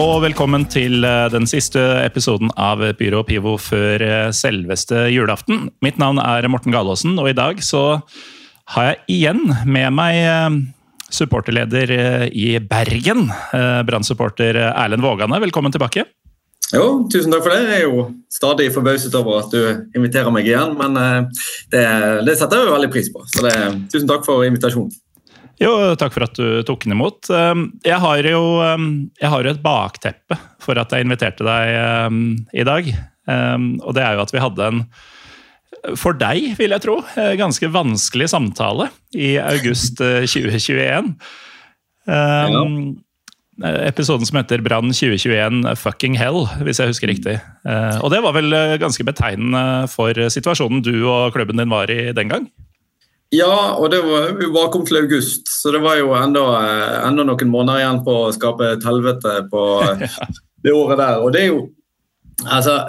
Og velkommen til eh, den siste episoden av Byrå Pivo før eh, selveste julaften. Mitt navn er Morten Galaasen, og i dag så har jeg igjen med meg eh, supporterleder i Bergen, Brann-supporter Erlend Vågane. Velkommen tilbake. Jo, tusen takk for det. Jeg er jo stadig forbauset over at du inviterer meg igjen, men det, det setter jeg jo veldig pris på. Så det, tusen takk for invitasjonen. Jo, takk for at du tok den imot. Um, Jeg har jo um, jeg har et bakteppe for at jeg inviterte deg um, i dag. Og det er jo at vi hadde en, for deg vil jeg tro, eh, ganske vanskelig samtale i august eh, 2021. Ja. Episoden som heter 'Brann 2021 fucking hell', hvis jeg husker riktig. Eh, Og det var vel eh, ganske betegnende for situasjonen du og klubben din var i den gang? Ja, og det var vi bare kom til august, så det var jo enda, enda noen måneder igjen på å skape et helvete på eh, det året der. Og det er jo Altså,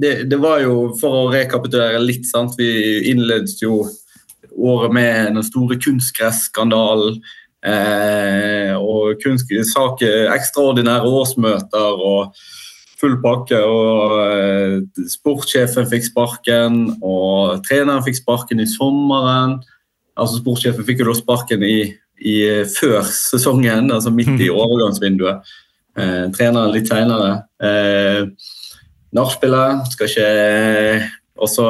det, det var jo, for å rekapitulere litt, sant, vi innledet jo året med den store kunstgresskandalen. Eh, og kunst, sak, ekstraordinære årsmøter og full pakke. Og eh, sportssjefen fikk sparken, og treneren fikk sparken i sommeren. Altså Sportssjefen fikk jo da sparken i, i, før sesongen, altså midt i overgangsvinduet. Eh, treneren litt seinere. Eh, Nachspielet skal ikke og så,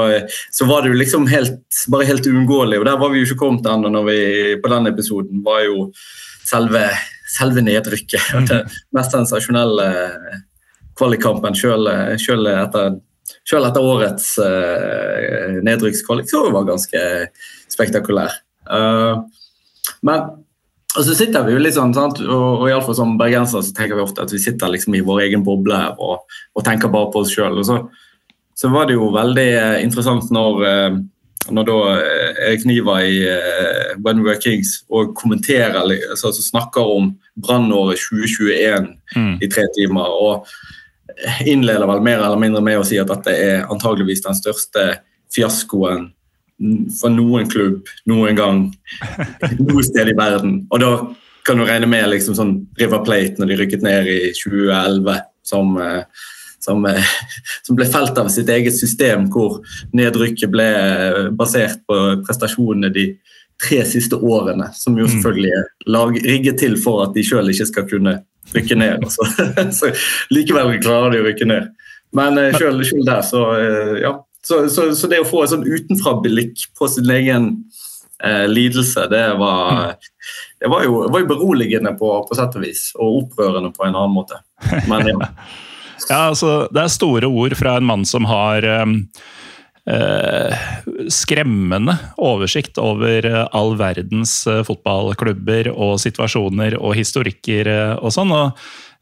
så var det jo liksom helt, bare helt uunngåelig, og der var vi jo ikke kommet ennå når vi på den episoden. var jo selve, selve nedrykket. Det mest sensasjonelle kvalikkampen selv, etter, etter årets uh, nedrykkskvalik, så var ganske spektakulær. Uh, men og så sitter vi jo litt sånn, sant? og, og iallfall som bergensere så tenker vi ofte at vi sitter liksom i vår egen boble og, og tenker bare på oss sjøl. Så, så var det jo veldig eh, interessant når, uh, når da Erik Niva i When We Were Kings og kommenterer, altså, altså snakker om brannåret 2021 Mm. i tre timer. og innleder vel mer eller mindre med å si at dette er antageligvis den største fiaskoen for noen klubb noen gang noe sted i verden. Og da kan du regne med liksom sånn River Plate når de rykket ned i 2011, som, eh, som, eh, som ble felt av sitt eget system, hvor nedrykket ble basert på prestasjonene de tre siste årene, som jo selvfølgelig er lag, rigget til for at de sjøl ikke skal kunne rykke ned. Altså. så likevel klarer de å rykke ned. Men eh, sjøl der, så eh, ja. Så, så, så, det å få et sånn utenfra-blikk på sin egen eh, lidelse, det var, det var, jo, var jo beroligende på, på sett og vis, og opprørende på en annen måte. Men ja. Ja, altså, Det er store ord fra en mann som har um, eh, skremmende oversikt over eh, all verdens eh, fotballklubber og situasjoner og historikker eh, og sånn. og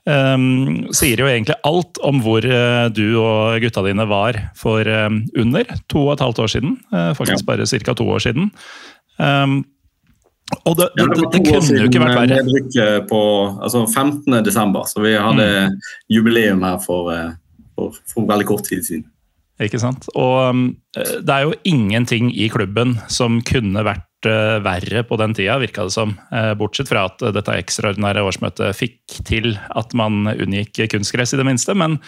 um, Sier jo egentlig alt om hvor eh, du og gutta dine var for um, under to og et halvt år siden. eh, faktisk bare ca. to år siden. Og det, det, det det, kunne jo ikke vært verre. på altså 15. desember, så vi hadde jubileum her for, eh, for, for veldig kort tid siden. Ikke sant? Og um, det er jo ingenting i klubben som kunne vært uh, verre på den tida, virka det som. Uh, bortsett fra at dette ekstraordinære årsmøtet fikk til at man unngikk kunstgress, i det minste. Men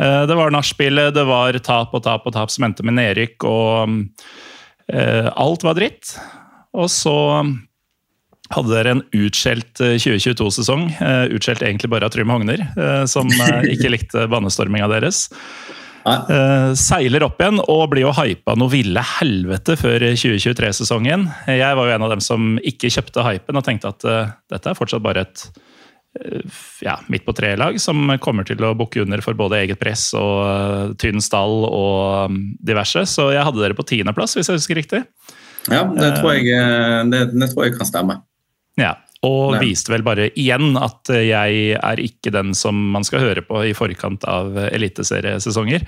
det var nachspielet, det var tap og tap og tap som endte med nedrykk, og um, alt var dritt. Og så um, hadde dere en utskjelt uh, 2022-sesong, uh, utskjelt egentlig bare av Trym Hogner, som ikke likte banestorminga deres. Uh, seiler opp igjen og blir jo hypa noe ville helvete før 2023-sesongen. Jeg var jo en av dem som ikke kjøpte hypen og tenkte at uh, dette er fortsatt bare et uh, ja, midt på tre-lag som kommer til å bukke under for både eget press og tynn stall og um, diverse. Så jeg hadde dere på tiendeplass, hvis jeg husker riktig. Ja, det tror jeg, det, det tror jeg kan stemme. Ja, og Nei. viste vel bare igjen at jeg er ikke den som man skal høre på i forkant av eliteseriesesonger.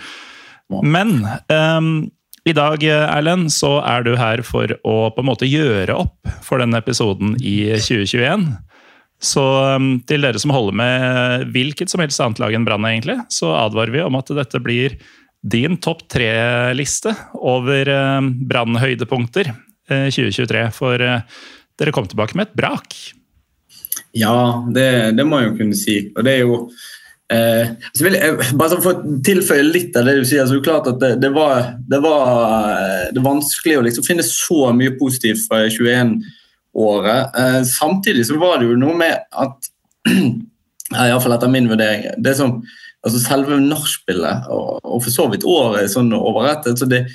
Men um, i dag, Erlend, så er du her for å på en måte gjøre opp for denne episoden i 2021. Så um, til dere som holder med hvilket som helst annet lag enn Brann, egentlig, så advarer vi om at dette blir din topp tre-liste over uh, Brann-høydepunkter uh, 2023. For uh, dere kom tilbake med et brak. Ja, det, det, må jeg jo kunne si. Og det er jo eh, så vil jeg, Bare for å tilføye litt av det du sier. så er det klart at det, det var, det var det vanskelig å liksom finne så mye positivt fra 21-året. Eh, samtidig så var det jo noe med at Iallfall etter min vurdering det som, altså Selve nachspielet, og, og for så vidt året sånn over ett så det,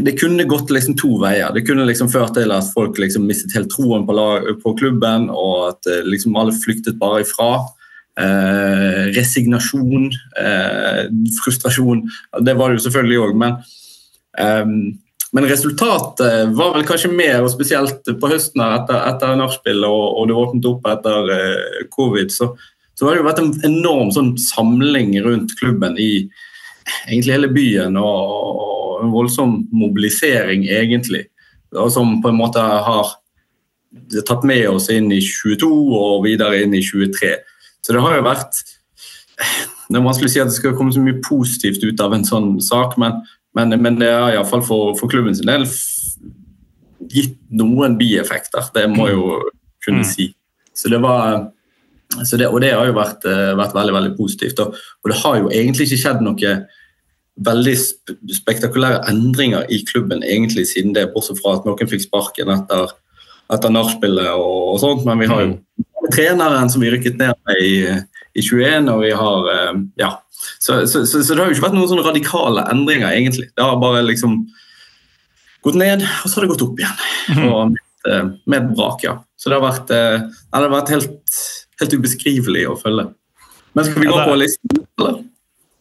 det kunne gått liksom to veier. Det kunne liksom ført til at folk liksom mistet helt troen på, lag, på klubben, og at eh, liksom alle flyktet bare ifra. Eh, resignasjon, eh, frustrasjon. Det var det jo selvfølgelig òg, men, eh, men resultatet var vel kanskje mer, og spesielt på høsten etter, etter nachspielet og, og, det åpnet opp etter eh, covid, så, så har det jo vært en enorm sånn samling rundt klubben i egentlig hele byen. og en voldsom mobilisering, egentlig. Som på en måte har tatt med oss inn i 22 og videre inn i 23. Så det har jo vært Det er vanskelig å si at det skal komme så mye positivt ut av en sånn sak, men, men, men det har iallfall for, for klubben sin del gitt noen bieffekter. Det må jeg jo kunne mm. si. Så det var så det, og det har jo vært, eh, vært veldig veldig positivt. Og, og, det har jo egentlig ikke skjedd noe veldig spektakulære endringer i klubben egentlig siden det, bortsett fra at noen fikk sparken etter, etter nachspielet og, og, sånt. Men vi har jo mm. treneren som vi rykket ned med i, i 21, og vi har eh, Ja. Så, så, så, så, det har jo ikke vært noen sånne radikale endringer, egentlig. Det har bare liksom gått ned, og så har det gått opp igjen. Mm. Og med, eh, med brak, ja. Så det har vært, eh, det har vært helt, helt ubeskrivelig å følge. Men skal vi gå på listen, eller?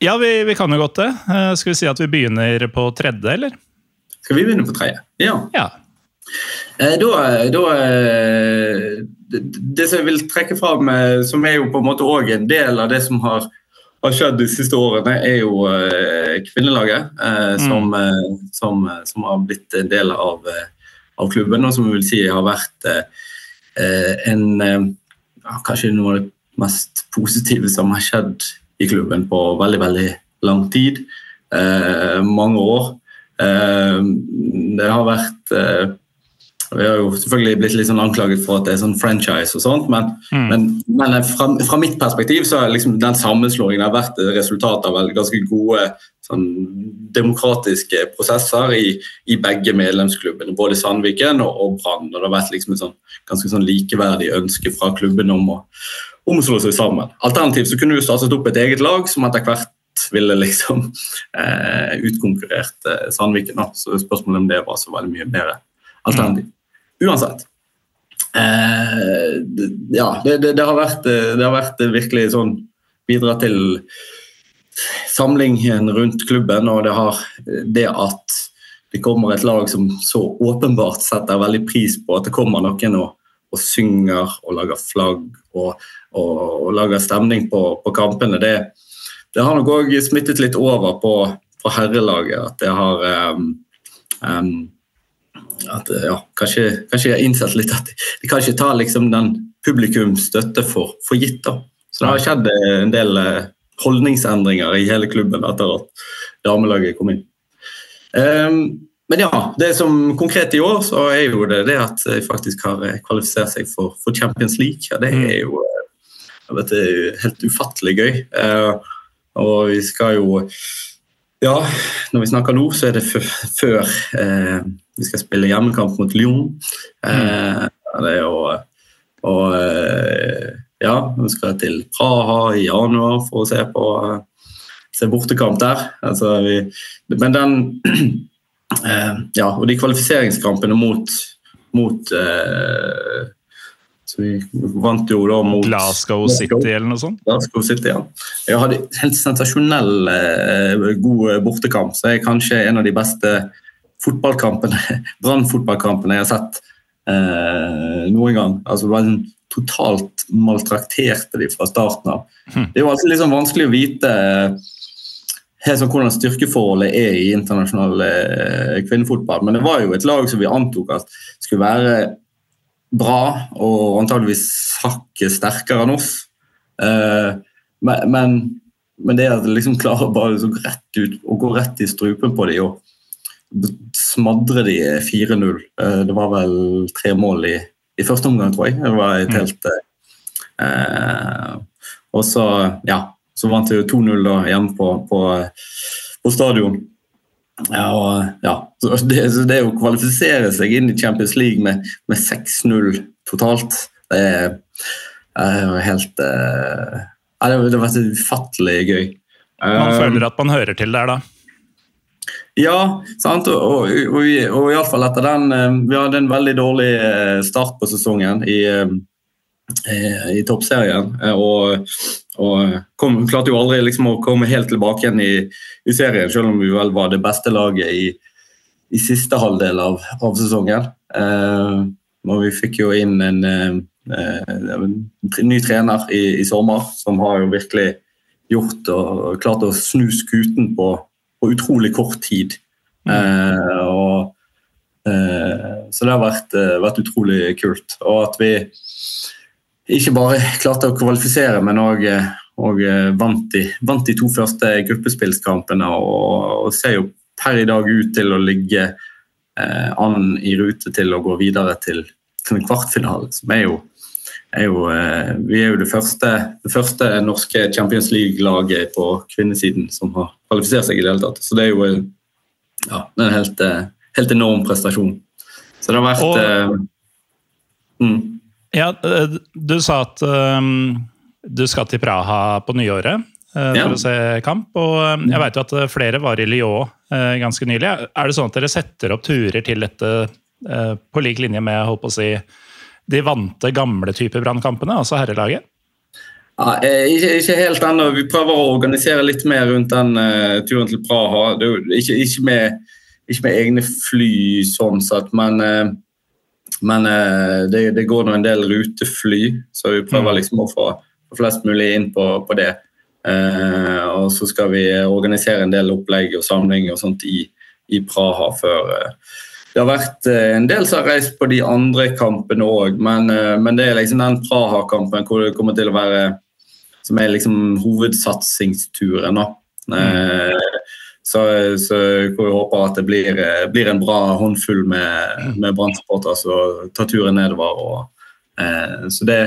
Ja, vi, vi, kan jo godt det. Uh, skal vi si at vi begynner på tredje, eller? Skal vi begynne på tredje? Ja. ja. Uh, da, da uh, det, som jeg vil trekke fram, som er jo på en måte òg en del av det som har, har, skjedd de siste årene, er jo kvinnelaget. Mm. Som, som, som, har blitt en del av, av klubben, og som vil si har vært en Kanskje noe av det mest positive som har skjedd i klubben på veldig, veldig lang tid. Eh, mange år. Eh, det har vært eh, Vi har jo selvfølgelig blitt litt sånn anklaget for at det er sånn franchise og sånt, men, mm. men, men fra, fra, mitt perspektiv så har liksom den sammenslåingen har vært resultat av ganske gode sånn, demokratiske prosesser i, i, begge medlemsklubbene, både Sandviken og, og Brann. Det har vært liksom et sånn, ganske sånn likeverdig ønske fra klubben om å omslå seg sammen. Alternativt så kunne du startet opp et eget lag som etter hvert ville liksom eh, utkonkurrert eh, Sandviken. Da. Så spørsmålet om det var så veldig mye bedre alternativ. Uansett. Eh, ja, det, det, det, har vært, eh, det har vært virkelig sånn bidra til samlingen rundt klubben, og det har det at det kommer et lag som så åpenbart setter veldig pris på at det kommer noen og, og synger og lager flagg og og, og lager stemning på, på kampene. Det, det, har nok òg smittet litt over på, på herrelaget. At det har um, um, at, ja, kanskje, kanskje jeg har innsett litt at de kan ikke ta liksom, den publikumsstøtte for, for gitt. da. Så det har skjedd en del eh, holdningsendringer i hele klubben etter at damelaget kom inn. Um, men ja, det som konkret i år, så er jo det det at de faktisk har kvalifisert seg for, for Champions League. Ja, det er jo dette er helt ufattelig gøy. Uh, og vi skal jo Ja, når vi snakker nå, så er det før eh, vi skal spille hjemmekamp mot Lyon. Eh, det er jo Og ja, vi skal til Praha i januar for å se på se bortekamp der. Altså, vi, men den eh, Ja, og de kvalifiseringskampene mot, mot eh, så vi vant jo da mot Glasgow City eller noe sånt? Glasgow City, ja. Jeg hadde helt sensasjonell eh, god bortekamp, så jeg er kanskje en av de beste fotballkampene, Brann-fotballkampene jeg har sett eh, noen gang. Altså, det var en totalt maltrakterte de fra starten av. Hm. Det er jo alltid sånn vanskelig å vite helt sånn hvordan styrkeforholdet er i internasjonal eh, kvinnefotball. Men det var jo et lag som vi antok at skulle være bra og antageligvis hakket sterkere enn oss. Eh, men, men, det at det liksom klarer bare så rett ut å gå rett i strupen på dem og smadre de 4-0 eh, Det var vel tre mål i, i første omgang, tror jeg. Det var et helt eh, Og så, ja, så vant vi jo 2-0 da hjemme på, på, på stadion. Ja, og, ja. Så det, så det å kvalifisere seg inn i Champions League med, med 6-0 totalt, det er, er jo helt eh, Det har vært ufattelig gøy. Man Um, føler at man hører til der da. Ja, sant? og, og, og, vi- og i alle fall etter den eh, Vi hadde en veldig dårlig eh, start på sesongen i, eh, i toppserien. Og, og kom, klarte jo aldri liksom å komme helt tilbake igjen i, i serien, selv om vi vel var det beste laget i, i siste halvdel av, av sesongen. Eh, og vi fikk jo inn en, en ny trener i, i sommer, som har jo virkelig gjort og klart å snu skuten på, på utrolig kort tid. Eh, og, eh, så det har vært, eh, vært utrolig kult. Og at vi ikke bare klarte å kvalifisere, men òg vant, de, vant de to første gruppespillskampene. Og, og ser jo per i dag ut til å ligge eh, an i rute til å gå videre til, til en kvartfinale, som er jo, er jo eh, Vi er jo det første, det første norske Champions League-laget på kvinnesiden som har kvalifisert seg i det hele tatt. Så det er jo ja, en helt, eh, helt enorm prestasjon. Så det har vært Og- uh, mm. Ja, eh, du sa at um, du skal til Praha på nyåret eh, Ja. for å se kamp. Og um, jeg vet jo at flere var i Lyon ganske nylig. Er det sånn at dere setter opp turer til dette på lik linje med holdt på å si, de vante, gamle type brannkampene, altså herrelaget? Ja, eh, ikke, ikke helt ennå. Vi prøver å organisere litt mer rundt den uh, turen til Praha. Det er jo ikke, ikke, med, ikke med egne fly sånn sett, men, uh, men uh, det, det går nå en del rutefly, så vi prøver liksom å få flest mulig inn på, på det. Og så skal vi organisere en del opplegg og samling og sånt i, i Praha før det har vært en del som har reist på de andre kampene òg, men, men det er liksom den Praha-kampen hvor det kommer til å være som er liksom hovedsatsingsturen. da. Eh, så, så jeg håper at det blir, eh, blir en bra håndfull med, med Brann-supportere som tar turen nedover. Og, eh, så det,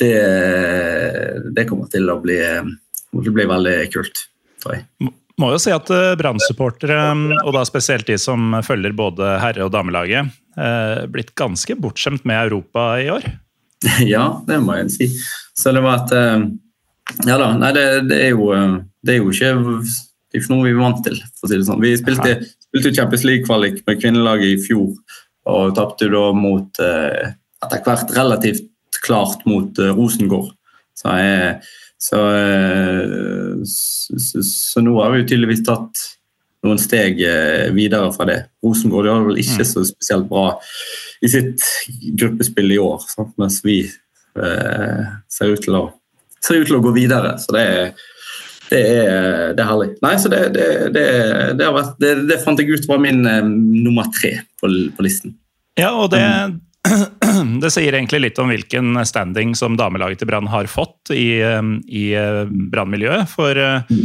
det, det kommer til å bli, bli veldig kult, tror jeg. Må jo si at eh, Brann-supportere, og da spesielt de som følger både herre- og damelaget, eh, blitt ganske bortskjemt med Europa i år. Ja, det må jeg si. Så det var et eh, Ja da. Nei, det, det, er jo, eh, det er jo ikke det er ikke noe vi er vant til, for å si det sånn. Vi spilte, spilte Champions League-kvalik med kvinnelaget i fjor, og tapte da mot eh, etter hvert relativt klart mot Rosengård. Så, jeg, så, så, så, så nå har vi jo tydeligvis tatt noen steg videre fra det. Rosengård gjør det vel ikke så spesielt bra i sitt gruppespill i år, sant? mens vi eh, ser, ut å, ser ut til å gå videre. Så det er, det er, det er herlig. Nei, så det, vært, det, fant jeg ut var min eh, nummer tre på, på listen. Ja, og det, det sier egentlig litt om hvilken standing som damelaget til Brann har fått i, eh, i eh, brannmiljøet. For eh,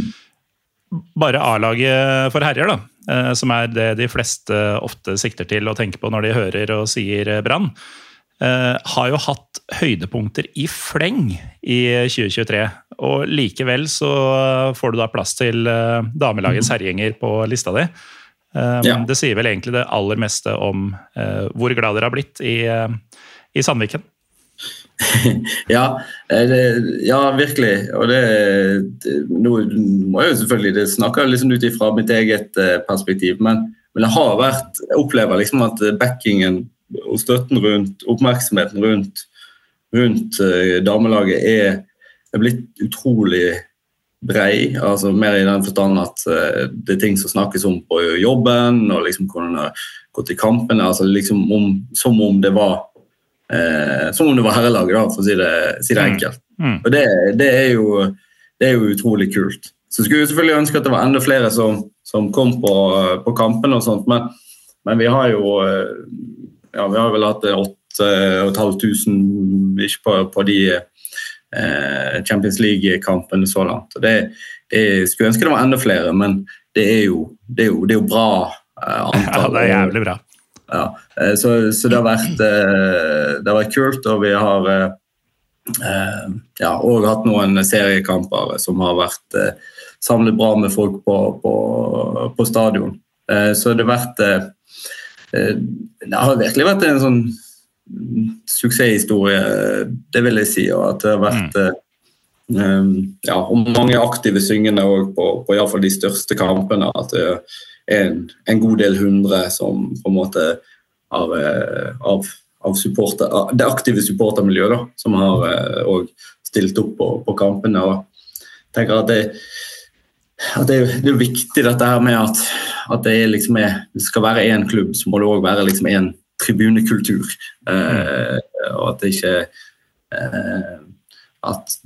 bare A-laget for herrer, da, som er det de fleste ofte sikter til og tenker på når de hører og sier eh, Brann, eh, har jo hatt høydepunkter i fleng i 2023. Og likevel så får du da plass til eh, damelagets herjinger på lista di. Eh, Ja. Det sier vel egentlig det aller meste om eh, hvor glad dere har blitt i, eh, i Sandviken. ja, eh, det, ja, virkelig. Og det, det Nå må jeg jo selvfølgelig Det snakker liksom ut ifra mitt eget eh, perspektiv, men, men det har vært Jeg opplever liksom at backingen og støtten rundt, oppmerksomheten rundt, rundt uh, damelaget er, er blitt utrolig brei. altså Mer i den forstand at det er ting som snakkes om på jobben, og liksom hvordan gått i kampene. altså liksom om, Som om det var eh, som om det var herrelaget, da, for å si det, si det mm. enkelt. Mm. Og det, det, er jo, det, er jo, utrolig kult. Så skulle jeg selvfølgelig ønske at det var enda flere som, som kom på, på kampene og sånt, men, men, vi har jo eh, ja, vi har vel hatt 8500 ikke på, på de eh, Champions League-kampene så langt. Det, jeg skulle ønske det var enda flere, men det er jo, det er jo, det er jo bra eh, antall. Ja, det er jævlig bra. Ja, eh, så, så det, har vært, eh, det har vært kult, og vi har eh, ja, òg hatt noen seriekamper som har vært samlet bra med folk på, på, på stadion. Så det har vært Det har virkelig vært en sånn suksesshistorie, det vil jeg si. Og at det har vært mm. ja, og mange aktive syngende på, på iallfall de største kampene. At det en, en god del hundre som på en måte har eh, av, av supporter, det aktive supportermiljøet da, som har òg eh, stilt opp på, på kampene. og tenker at det, at det, det, er viktig dette her med at, at det, liksom det, skal være én klubb, så må det òg være liksom tribunekultur. Eh, og at det ikke eh, At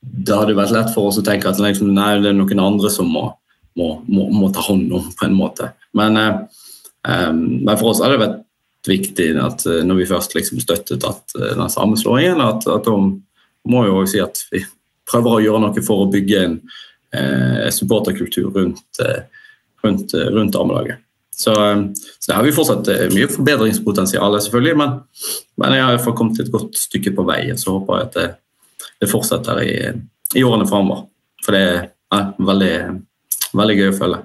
det hadde vært lett for oss å tenke at liksom, nei, det er noen andre som må må, må, må, ta hånd om, på en måte. Men, eh, men, for oss har det vært viktig at eh, når vi først liksom støttet at eh, den sammenslåingen, at, at de må jo si at vi prøver å gjøre noe for å bygge en eh, supporterkultur rundt, rundt, rundt damelaget. Så, så det har vi fortsatt mye forbedringspotensial, selvfølgelig, men, men jeg har kommet et godt stykke på vei. Så håper jeg at det, det fortsetter i, i årene framover. For det er veldig veldig gøy å følge.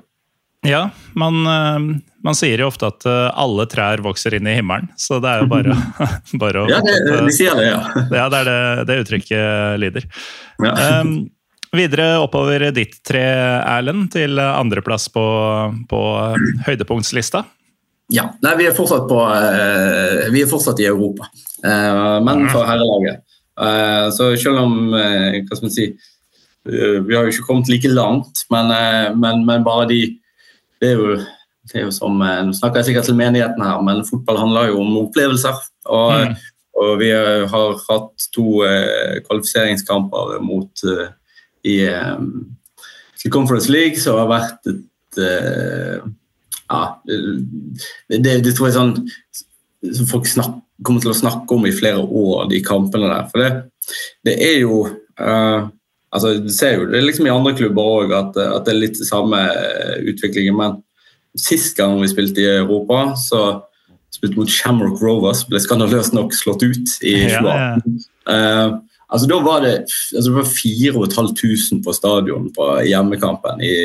Ja, man, eh, man, sier jo ofte at eh, alle trær vokser inn i himmelen, så det er jo bare, bare å Ja, det, de sier det, ja. ja, det er det, det uttrykket lyder. Ja. Um, videre oppover ditt tre, Erlend, til andreplass på, på høydepunktslista. Ja, Nei, vi er fortsatt, på, uh, vi er fortsatt i Europa, uh, men for herrelaget. Uh, så selv om hva skal man si, Eh, vi har jo ikke kommet like langt, men, eh, men, men bare de det er, jo, det er jo som eh, Nå snakker jeg sikkert til menigheten her, men fotball handler jo om opplevelser. Og, mm. og vi har hatt to eh, kvalifiseringskamper mot eh, i, eh, Conference League, som har vært et Ja, det, det, tror jeg sånn som folk snakker, kommer til å snakke om i flere år, de kampene der. For det, det er jo uh, altså, Du ser jo det liksom i andre klubber òg at, at, det er litt samme utviklingen. Men sist gang vi spilte i Europa, så spilte mot Shamrock Rovers, ble skandaløst nok slått ut i 2018. Ja, ja. Uh, altså, da var det, altså, det var 4500 på stadion på hjemmekampen. I,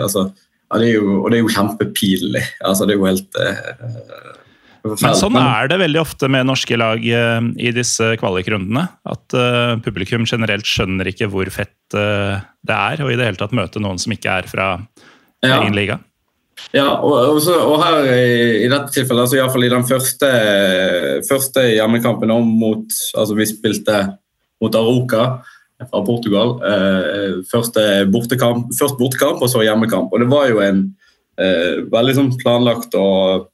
altså, ja, det jo, og det er jo kjempepinlig. Altså, det er jo helt uh, men sånn er det veldig ofte med norske lag eh, i disse kvalikrundene. At uh, publikum generelt skjønner ikke hvor fett uh, det er, og i det hele tatt møte noen som ikke er fra ja. egen liga. Ja, og, og, så, og her i, i, dette tilfellet, altså iallfall i den første, første hjemmekampen mot Altså, vi spilte mot Aroca fra Portugal. Eh, første bortekamp, først bortekamp, og så hjemmekamp. Og det var jo en eh, veldig sånn planlagt og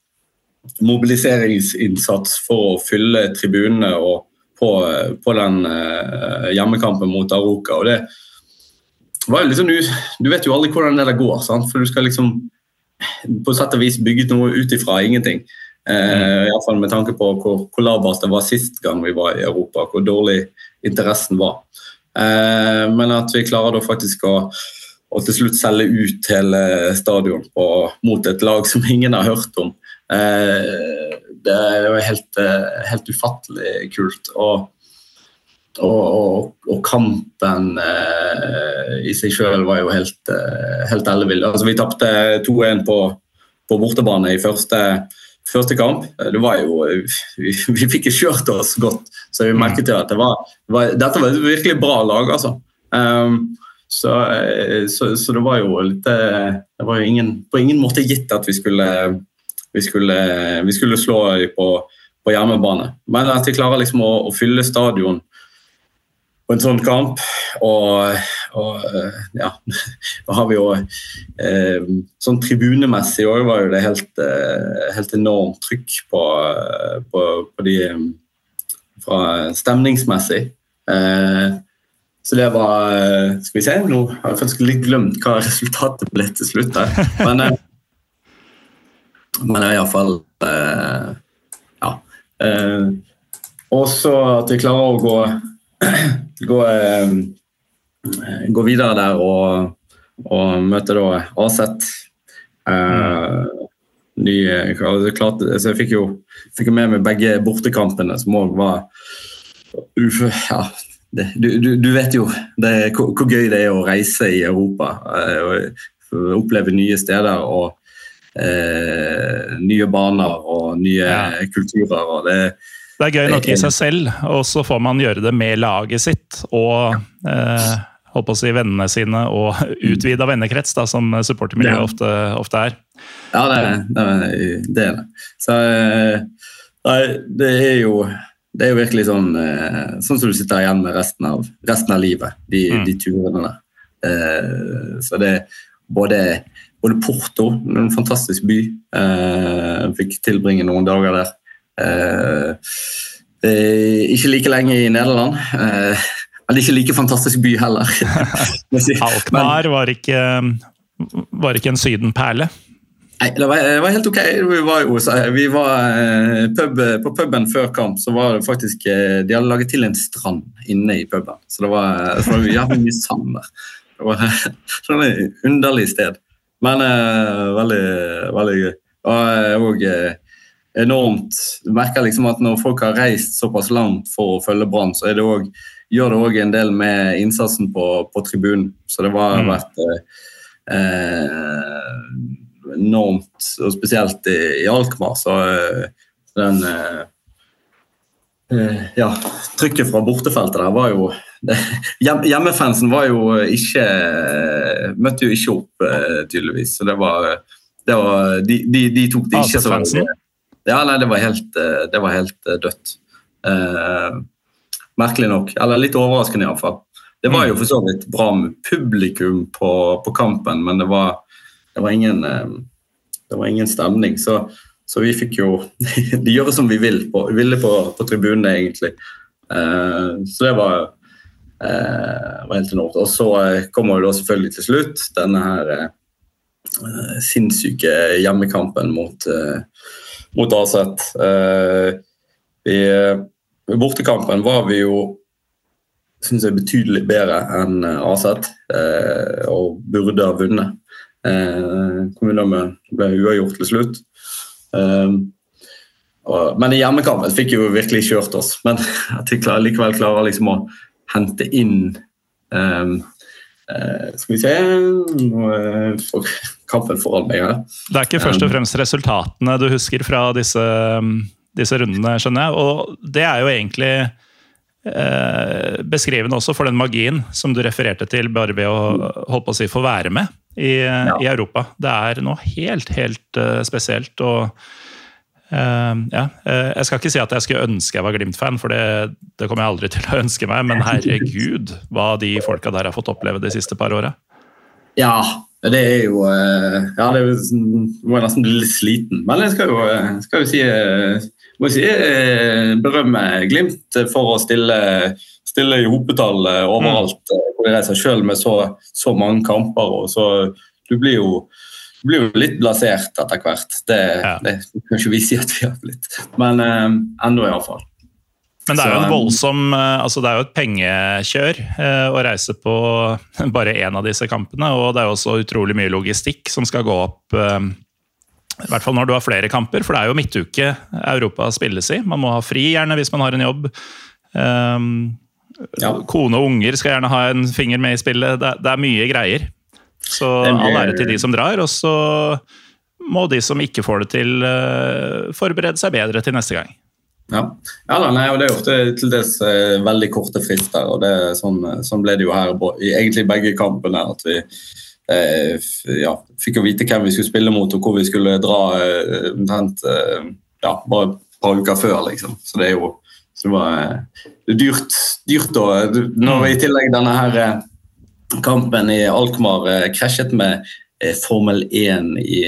mobiliseringsinnsats for å fylle tribunene og på, på den uh, hjemmekampen mot Aroka. og det var liksom, du, du vet jo aldri hvordan det der går, sant? for du skal liksom på sett og vis bygge noe ut ifra ingenting. Eh. Iallfall med tanke på hvor, hvor labert det var sist gang vi var i Europa, hvor dårlig interessen var. Eh, men at vi klarer da faktisk å, å til slutt selge ut hele stadion på, mot et lag som ingen har hørt om. Eh, det er jo helt, eh, helt ufattelig kult. Og, og, og, kampen eh, i seg sjøl var jo helt, helt ellevill. Altså, vi tapte 2-1 på, på, bortebane i første, første kamp. Det var jo, vi, vi fikk ikke kjørt oss godt, så vi merket jo at det var, var, dette var et virkelig bra lag. altså. Um, så, så, så, det var jo litt Det var jo ingen, på ingen måte gitt at vi skulle, vi skulle, vi skulle slå dem på, på hjemmebane. Men at de klarer liksom å, å fylle stadion på en sånn kamp. Og, og eh, ja, da har vi jo eh, Sånn tribunemessig òg var jo det helt, eh, helt enormt trykk på, på, på, de Fra stemningsmessig. Så det var Skal vi se, nå har jeg faktisk litt glemt hva resultatet ble til slutt. der. Men, eh, er iallfall eh, Ja. og så at vi klarer å gå gå, eh, gå videre der og, og møte da Aset. Eh, ny, klart, så jeg fikk jo fikk med meg begge bortekampene, som òg var ja, det, du, du, du, vet jo det, hvor, hvor, gøy det er å reise i Europa. Uh, og oppleve nye steder og uh, nye baner og nye ja. kulturer. og det det er gøy nok i seg selv, og så får man gjøre det med laget sitt og eh, holdt på å si vennene sine og utvida vennekrets, da, som supportermiljøet ja. ofte, ofte, er. Ja, det er det. det, er det. Så eh, nei, det er jo det er jo virkelig sånn, eh, sånn som du sitter igjen med resten av, resten av livet, de, mm. de turene der. Eh, så det er både, både Porto, en fantastisk by. Eh, fikk tilbringe noen dager der. Eh, ikke like lenge i Nederland. Eh, men ikke like fantastisk by heller. Alkmaar var var ikke en sydenperle? Nei, det var, det var, helt ok. Vi var, jo, vi var eh, pub, På puben før kamp så var det faktisk De hadde laget til en strand inne i puben. Så det var, så var jævlig mye sand der. Det var et underlig sted. Men uh, veldig, veldig gøy. Og, og enormt Du merker liksom at når folk har reist såpass langt for å følge Brann, så det også, gjør det òg en del med innsatsen på, på tribunen. Så det har mm. vært eh, enormt, og spesielt i, i Alkmaar, så eh, den eh, eh, ja, trykket fra bortefeltet der var jo Hjemmefansen var jo ikke Møtte jo ikke opp, eh, tydeligvis. Så det var, det var de, de, de, tok det ikke så veldig ja, nei, det var helt, eh, det var helt eh, dødt. Eh, merkelig nok. Eller litt overraskende, iallfall. Det var jo mm. for så vidt bra med publikum på, på kampen, men det var, det var, ingen, eh, det var ingen stemning. Så, så, vi fikk jo De gjør som vi vil på, ville på, på tribunene, egentlig. Eh, så det var, eh, var helt enormt. Og så kommer jo da selvfølgelig til slutt denne her sinnssyke hjemmekampen mot mot. Eh, I bortekampen var vi jo synes jeg betydelig bedre enn Aset eh, og burde ha vunnet. Eh, Kommunene ble uavgjort til slutt. Men i hjemmekampen fikk jo virkelig kjørt oss. Men at vi likevel klarer liksom å hente inn um, uh, Skal vi se Nå kampen foran meg her. Det er ikke først og um, fremst resultatene du husker fra disse, disse rundene, skjønner jeg. Og det er jo egentlig eh, beskrivende også for den magien som du refererte til, bare ved å holde på å si, få være med i, ja. i Europa. Det er noe helt, helt uh, spesielt. og Uh, ja. uh, jeg skal ikke si at jeg skulle ønske jeg var Glimt-fan, for det, det, kommer jeg aldri til å ønske meg. Men herregud, hva de folka der har fått oppleve de siste par åra. Ja, det er jo uh, Ja, det er, må jeg nesten bli litt sliten. Men jeg skal jo, skal jo si, må si berømme Glimt for å stille, stille i hopetall overalt mm. hvor de reiser, selv med så, så, mange kamper. og så Du blir jo, blir jo litt blasert etter hvert. Det, ja. det kan ikke vi si at vi har blitt, men um, ennå iallfall. Men det er jo en voldsom eh, altså det er jo et pengekjør eh, å reise på bare én av disse kampene. Og det er jo også utrolig mye logistikk som skal gå opp. Eh, I hvert fall når du har flere kamper, for det er jo midtuke Europa spilles i. Man må ha fri gjerne hvis man har en jobb. Ja. Kone og unger skal gjerne ha en finger med i spillet. Det, er mye greier. Så all ære til de som drar. Og så må de som ikke får det til, forberede seg bedre til neste gang. Ja, ja da, nei, og det er ofte til dels eh, veldig korte frister. og det, sånn, sånn, ble det jo her i egentlig begge kampene. at vi eh, ja, fikk jo vite hvem vi skulle spille mot og hvor vi skulle dra eh, omtrent eh, ja, bare et par uker før. liksom. Så det er jo så det var eh, dyrt, dyrt Og Når i tillegg denne her eh, kampen i Alkmaar krasjet med Formel 1 i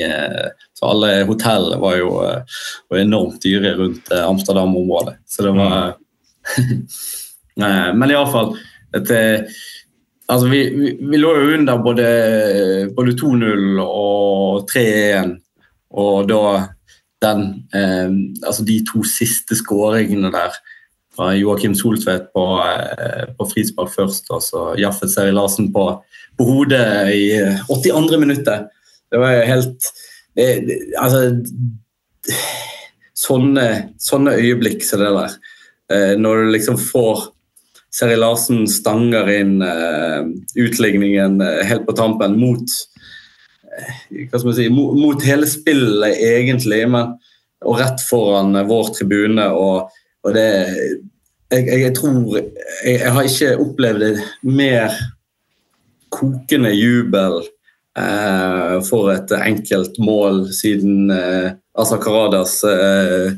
så alle hotell var jo var enormt dyre rundt Amsterdam-området. Så det var Men iallfall Altså, vi, vi, vi, lå jo under både, både 2-0 og 3-1. Og da den eh, Altså de to siste skåringene der Joakim Soltvedt på, eh, på frispark først, og så Jaffet Seri Larsen på, på, hodet i 82. minuttet. Det var helt det, det, Altså sånne, sånne øyeblikk som det der. Eh, når du liksom får Seri Larsen stanger inn uh, utligningen uh, helt på tampen mot uh, hva skal man si, mot, mot, hele spillet, egentlig, men, og rett foran vår tribune. og, og det jeg, jeg, tror jeg, jeg, har ikke opplevd det mer kokende jubel eh, for et enkelt mål siden eh, Asa Karadas eh,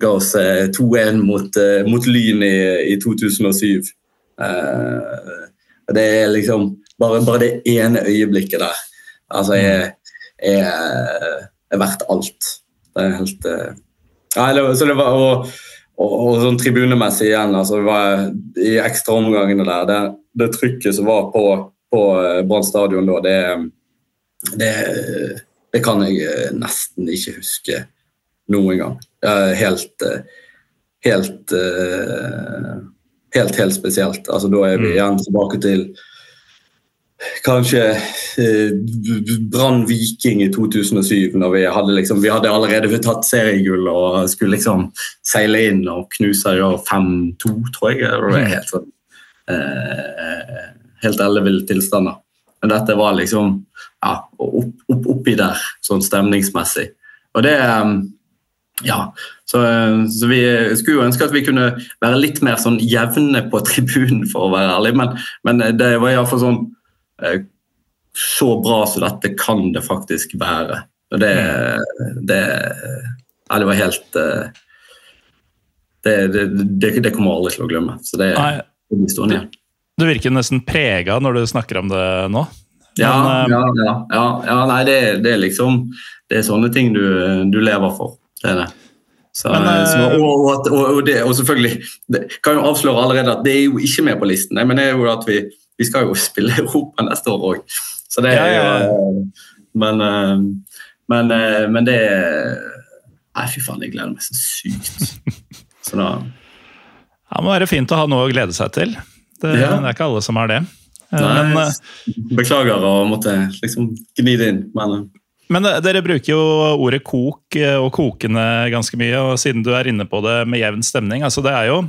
ga oss 2-1 eh, mot, eh, mot, Lyn i, i 2007. Eh, det er liksom bare, bare, det ene øyeblikket der altså jeg er, er verdt alt. Det er helt så det var, og, og, og, sånn tribunemessig igjen, altså, var, i ekstraomgangene der, det, det, trykket som var på, på Brann stadion da, det, det, det, kan jeg nesten ikke huske noen gang. Helt, helt Helt, helt spesielt. Altså, da er vi mm. igjen tilbake til kanskje eh, Brann Viking i 2007, når vi hadde, liksom, vi hadde allerede tatt seriegull og skulle liksom seile inn og knuse 5-2, tror jeg. Det var helt sånn eh, Helt elleville tilstander. Men dette var liksom ja, opp, opp, oppi der, sånn stemningsmessig. Og det ja, så, så, vi skulle jo ønske at vi kunne være litt mer sånn jevne på tribunen, for å være ærlig. Men, men det var iallfall sånn Eh, så bra som dette kan det faktisk være. Og det, det Ja, det var helt eh, det, det, det, kommer jeg aldri til å glemme. Så det, blir stående igjen. Du virker nesten prega når du snakker om det nå. Men, ja, eh, ja, ja, ja, ja, Nei, det, det, er liksom Det er sånne ting du, du lever for. Det er det. Så, Men, så, og, og, og, det, og, selvfølgelig det kan jo avsløre allerede at det er jo ikke med på listen. Men det er jo at vi, vi skal jo spille Europa neste år òg. Så det er jo ja. Men, eh, men, eh, men, det Nei, fy faen, jeg gleder meg så sykt. Så da ja, Det må være fint å ha noe å glede seg til. Det, ja. det er ikke alle som har det. Eh, nei, men, beklager å måtte liksom gni det inn, men men dere bruker jo ordet kok og kokende ganske mye, og siden du er inne på det med jevn stemning altså Det er jo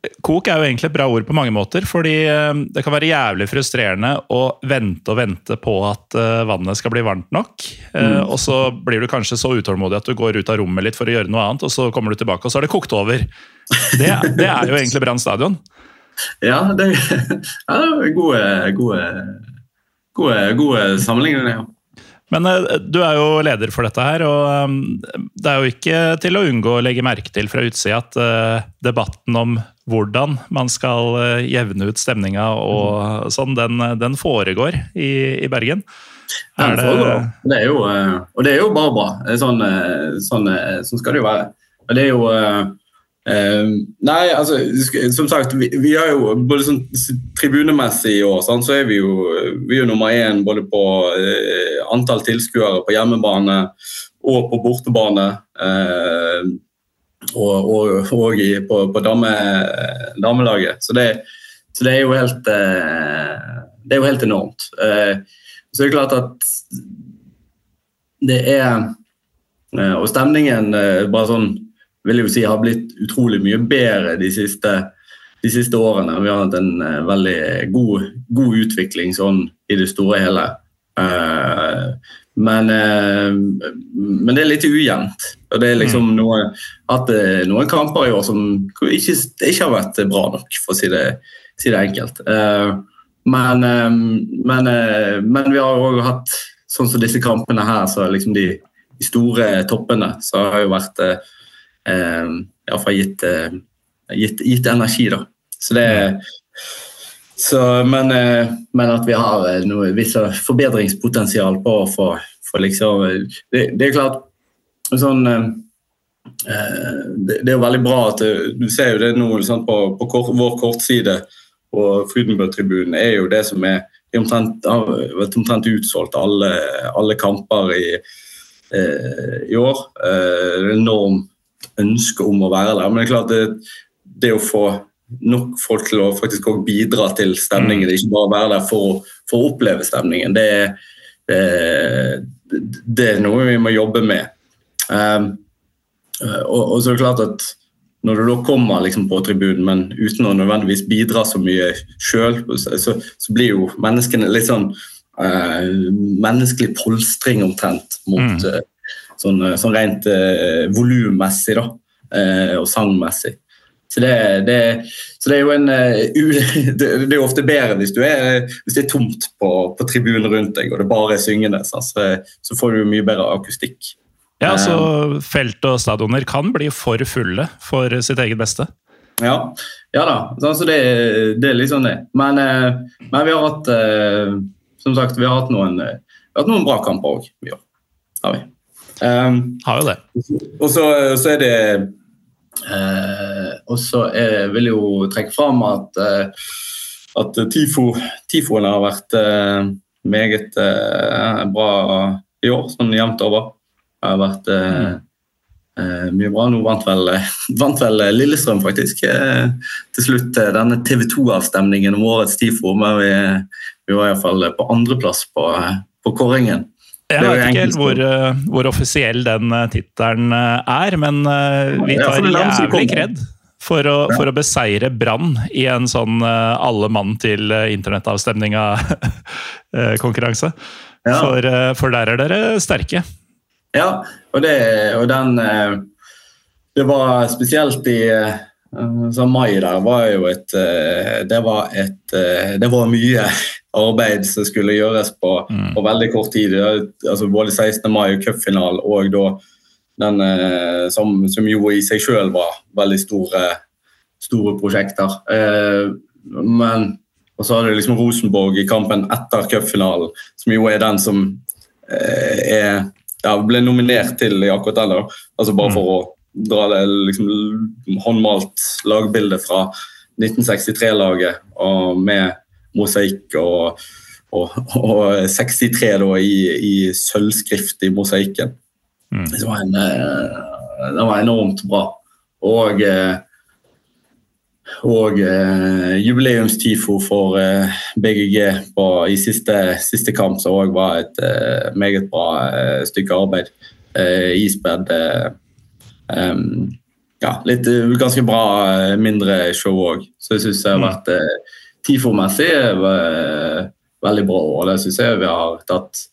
Kok er jo egentlig et bra ord på mange måter, fordi eh, det kan være jævlig frustrerende å vente og vente på at eh, vannet skal bli varmt nok. Eh, mm. Og så blir du kanskje så utålmodig at du går ut av rommet litt for å gjøre noe annet, og så kommer du tilbake, og så er det kokt over. Det, det er jo egentlig Brann stadion. Ja, det er gode, gode, gode, gode sammenligninger. Ja. Men du er jo leder for dette her, og det er jo ikke til å unngå å legge merke til fra utsida at debatten om hvordan man skal uh, jevne ut stemninga og sånn, den, den foregår i, i Bergen. Er det... det er jo, og det er jo bare bra. Sånn, sånn, sånn skal det jo være. Og det er jo nei, altså som sagt, vi, vi har jo både sånn tribunemessig i år, sånn, så er vi jo, vi er nummer én både på antall tilskuere på hjemmebane og på bortebane. Uh, og, og, og i, på, på dame, damelaget. Så det, så det, er helt Det er jo helt enormt. så det er klart at det er Og stemningen bare sånn vil jeg jo si har blitt utrolig mye bedre de siste, de siste årene. Vi har hatt en veldig god, god, utvikling sånn i det store og hele. Eh, men, eh, men det er litt ujevnt. Og det er liksom noe, at eh, noen kamper i år som ikke, ikke har vært bra nok, for å si det, si det enkelt. Men, men, men, vi har òg hatt sånn som disse kampene her, så liksom de, de store toppene, så har jo vært iallfall gitt, gitt, gitt energi, da. Så det så, men, men, at vi har noe visst forbedringspotensial på å få liksom Det, det er klart sånn eh, det, det, er veldig bra at du ser jo det nå sånn, på, på kort, vår kortside på Frydenbø-tribunen er jo det som er omtrent, har vært omtrent utsolgt alle, alle kamper i, eh, i år. Eh, enormt ønske om å være der. Men det er klart det, det å få nok folk til å faktisk også bidra til stemningen, mm. ikke bare være der for for å oppleve stemningen, det, det, det er noe vi må jobbe med. Um, og, og, så er det klart at når du da kommer liksom på tribunen, men uten å nødvendigvis bidra så mye sjøl, så, så, blir jo menneskene litt sånn uh, menneskelig polstring omtrent mot mm. uh, sånn, sånn, rent uh, volummessig da, uh, og sangmessig. Så det, det, så det, er jo en Det er jo ofte bedre hvis, er, hvis det er tomt på, på tribunen rundt deg og det bare er syngende. Så, så får du mye bedre akustikk. Ja, så Felt og stadioner kan bli for fulle for sitt eget beste. Ja, ja da. Altså det, det, er liksom det. Men, eh, men, vi har hatt eh, som sagt, vi har hatt noen, har hatt noen bra kamper òg. Har vi. Um, har jo det. Og så, så er det uh, Og så vil jeg jo trekke fram at, uh, at tifo, tifoene har vært eh, meget bra i år, sånn jevnt over. Det har vært eh, eh, mye bra. Nå vant vel, vant vel Lillestrøm, faktisk, eh, til slutt denne TV 2-avstemningen om årets TIFO. Men vi, vi var iallfall på andreplass på, på kåringen. Jeg vet ikke helt hvor, hvor, offisiell den tittelen er, men vi tar jævlig kred for å, for å beseire Brann i en sånn alle mann til internettavstemninga-konkurranse. For, for der er dere sterke. Ja, og, det, og den eh, Det var spesielt i så mai der var jo et eh, Det var et Det var mye arbeid som skulle gjøres på, mm. på veldig kort tid. Altså både 16. mai og cupfinalen og da den som, som, jo i seg selv var veldig store, store prosjekter. Men og så hadde liksom Rosenborg i kampen etter cupfinalen, som jo er den som er ja, ble nominert til i akkurat den. Altså bare mm. for å dra det liksom, håndmalt lagbildet fra 1963-laget og med mosaikk og, og, og 63 da, i, i sølvskrift i mosaikken. Mm. Det, var en, eh, det var enormt bra. Og eh, og eh, jubileumstifo for BGG på, i siste, siste, kamp, som òg var et meget bra stykke arbeid. Ispedd um, ja, litt ganske bra mindre show òg. Så jeg syns det har mm. vært eh, TIFO-messig er veldig bra. Og det syns jeg vi har tatt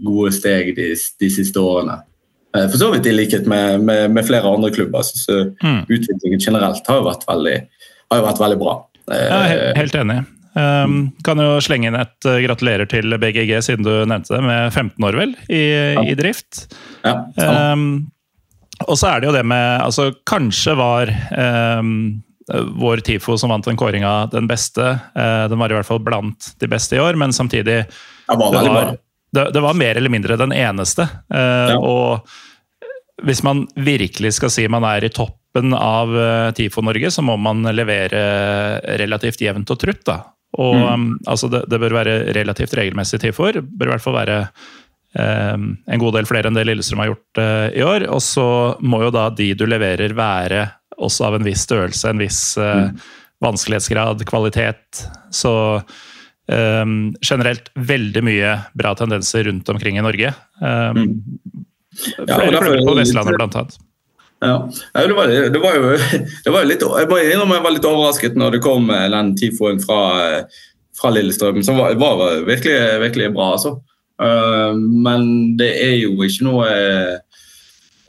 gode steg de, de siste årene. Eh, for så vidt i likhet med, med, med flere andre klubber. Så mm. utviklingen generelt har jo vært veldig, jo vært veldig bra. Ja, helt enig. Um, kan jo slenge inn et uh, gratulerer til BGG, siden du nevnte det, med 15 år vel i, ja. i drift. Ja, um, og så er det jo det med altså Kanskje var um, vår TIFO som vant den kåringa den beste. Uh, den var i hvert fall blant de beste i år, men samtidig det, var, det, det, var mer eller mindre den eneste. Ja. Og hvis man virkelig skal si man er i toppen av uh, TIFO Norge, så må man levere relativt jevnt og trutt. da. Og mm. um, altså det, det, bør være relativt regelmessig TIFO-er. Bør i hvert fall være eh, en god del flere enn det Lillestrøm har gjort eh, i år. Og så må jo da de du leverer være også av en viss størrelse, en viss uh, vanskelighetsgrad, kvalitet. Så Um, generelt veldig mye bra tendenser rundt omkring i Norge. Um, mm. Flere ja, klubber på Vestlandet, blant annet. Ja. Det, var, det, var, jo, det var litt, jeg innrømme jeg var litt overrasket når det kom den tifoen fra, fra Lillestrøm, som var, var virkelig, virkelig bra. altså. Uh, men det er jo ikke noe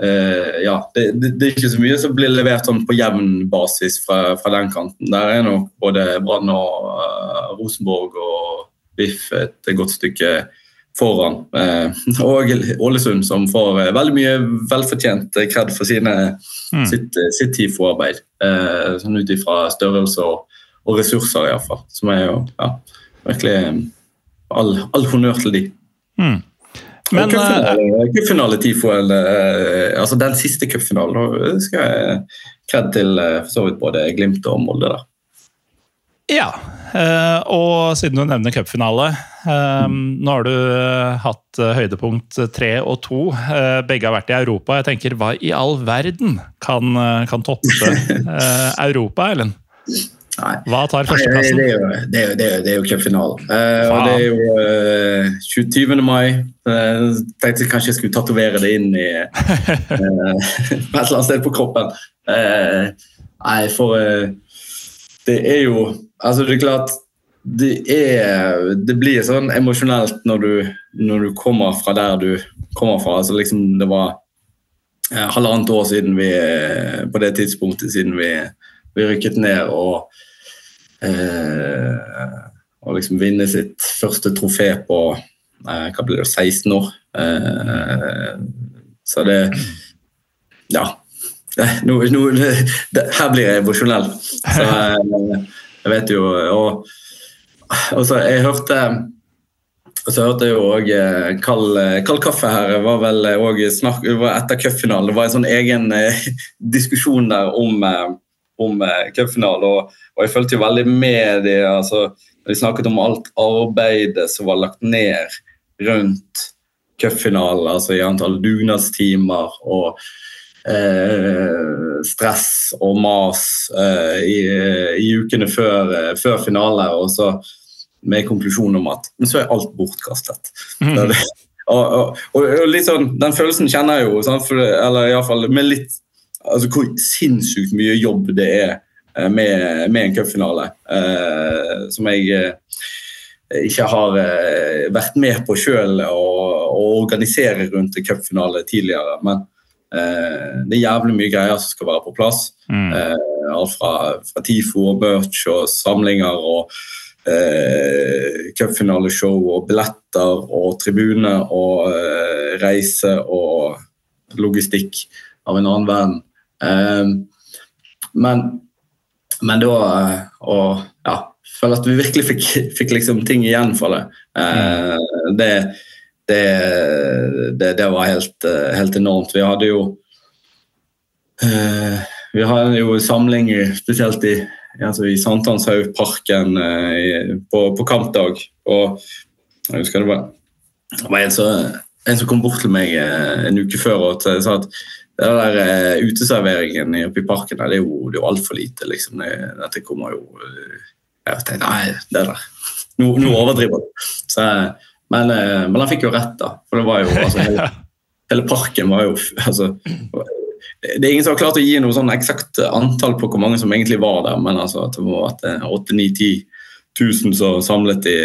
uh, Ja, det, det, det, er ikke så mye som blir levert sånn på jevn basis fra, fra den kanten. Der er nok både Brann og uh, Rosenborg og Biff et godt stykke foran. og Ålesund, som får veldig mye velfortjent kred for sine, mm. sitt, sitt TIFO-arbeid. sånn ut ifra størrelse og, og ressurser, iallfall. Som er jo ja, virkelig all, all honnør til de. Mm. Men Cupfinale TIFO, eller altså den siste cupfinalen, skal jeg kred til for så vidt både Glimt og Molde der. Ja, og siden du nevner cupfinale Nå har du hatt høydepunkt tre og to. Begge har vært i Europa. Jeg tenker, Hva i all verden kan, kan toppe Europa, Ellen? Nei. Hva tar førsteplassen? Det, det, det, det er jo cupfinalen. Eh, og det er jo eh, 20. mai. Eh, tenkte jeg kanskje jeg skulle tatovere det inn i eh, et eller annet sted på kroppen. nei, for det er jo Altså, det er klart det, er, det blir sånn emosjonelt når du, når du kommer fra der du kommer fra. Altså liksom Det var halvannet år siden vi På det tidspunktet siden vi, vi rykket ned. og Eh, og liksom vinne sitt første trofé på eh, hva blir det, 16 år. Eh, så det Ja. No, no, det, her blir jeg emosjonell. Så jeg vet jo Og, og så jeg hørte og så hørte jeg jo òg kald, kald, kaffe her. var vel også snakk, var Etter cupfinalen. Det var en sånn egen diskusjon der om, om cupfinalen. Og, og jeg følte jo veldig med det. altså de snakket om alt arbeidet som var lagt ned rundt cupfinalen, altså i antall dugnadstimer og eh, stress og mas eh, i, i, ukene før, eh, før, finale. Og så med konklusjonen om at men så er alt bortkastet. Mm. Det, og, og, og, litt sånn, Den følelsen kjenner jeg jo, sant? For, eller iallfall med litt altså Hvor sinnssykt mye jobb det er Eh, med, med en cupfinale. Eh, som jeg eh, ikke har vært med på sjøl å, organisere rundt en cupfinale tidligere. Men det er jævlig mye greier som skal være på plass. Mm. alt fra, fra TIFO og merch og samlinger og eh, cupfinaleshow og billetter og tribune og eh, reise og logistikk av en annen verden. Eh, men men da Og ja, føler at vi virkelig fikk, fikk liksom ting igjen for det, mm. det, det, det, det, var helt, helt, enormt. Vi hadde jo eh, Vi hadde jo samling spesielt i, altså i Sankthanshaugparken eh, på, på, kampdag. Og jeg husker det var, det var en, som, en som kom bort til meg en uke før og sa at det der uh, uteserveringen oppe i parken det er jo, det er jo altfor lite. liksom. Det, dette kommer jo uh, Jeg tenkte nei, det der Nå, nå overdriver du. Men, uh, men, han fikk jo rett, da. For det var jo altså, hele, hele, parken var jo altså, Det er ingen som har klart å gi noe sånn eksakt antall på hvor mange som egentlig var der, men altså, at det var 8-9-10 000 som samlet i,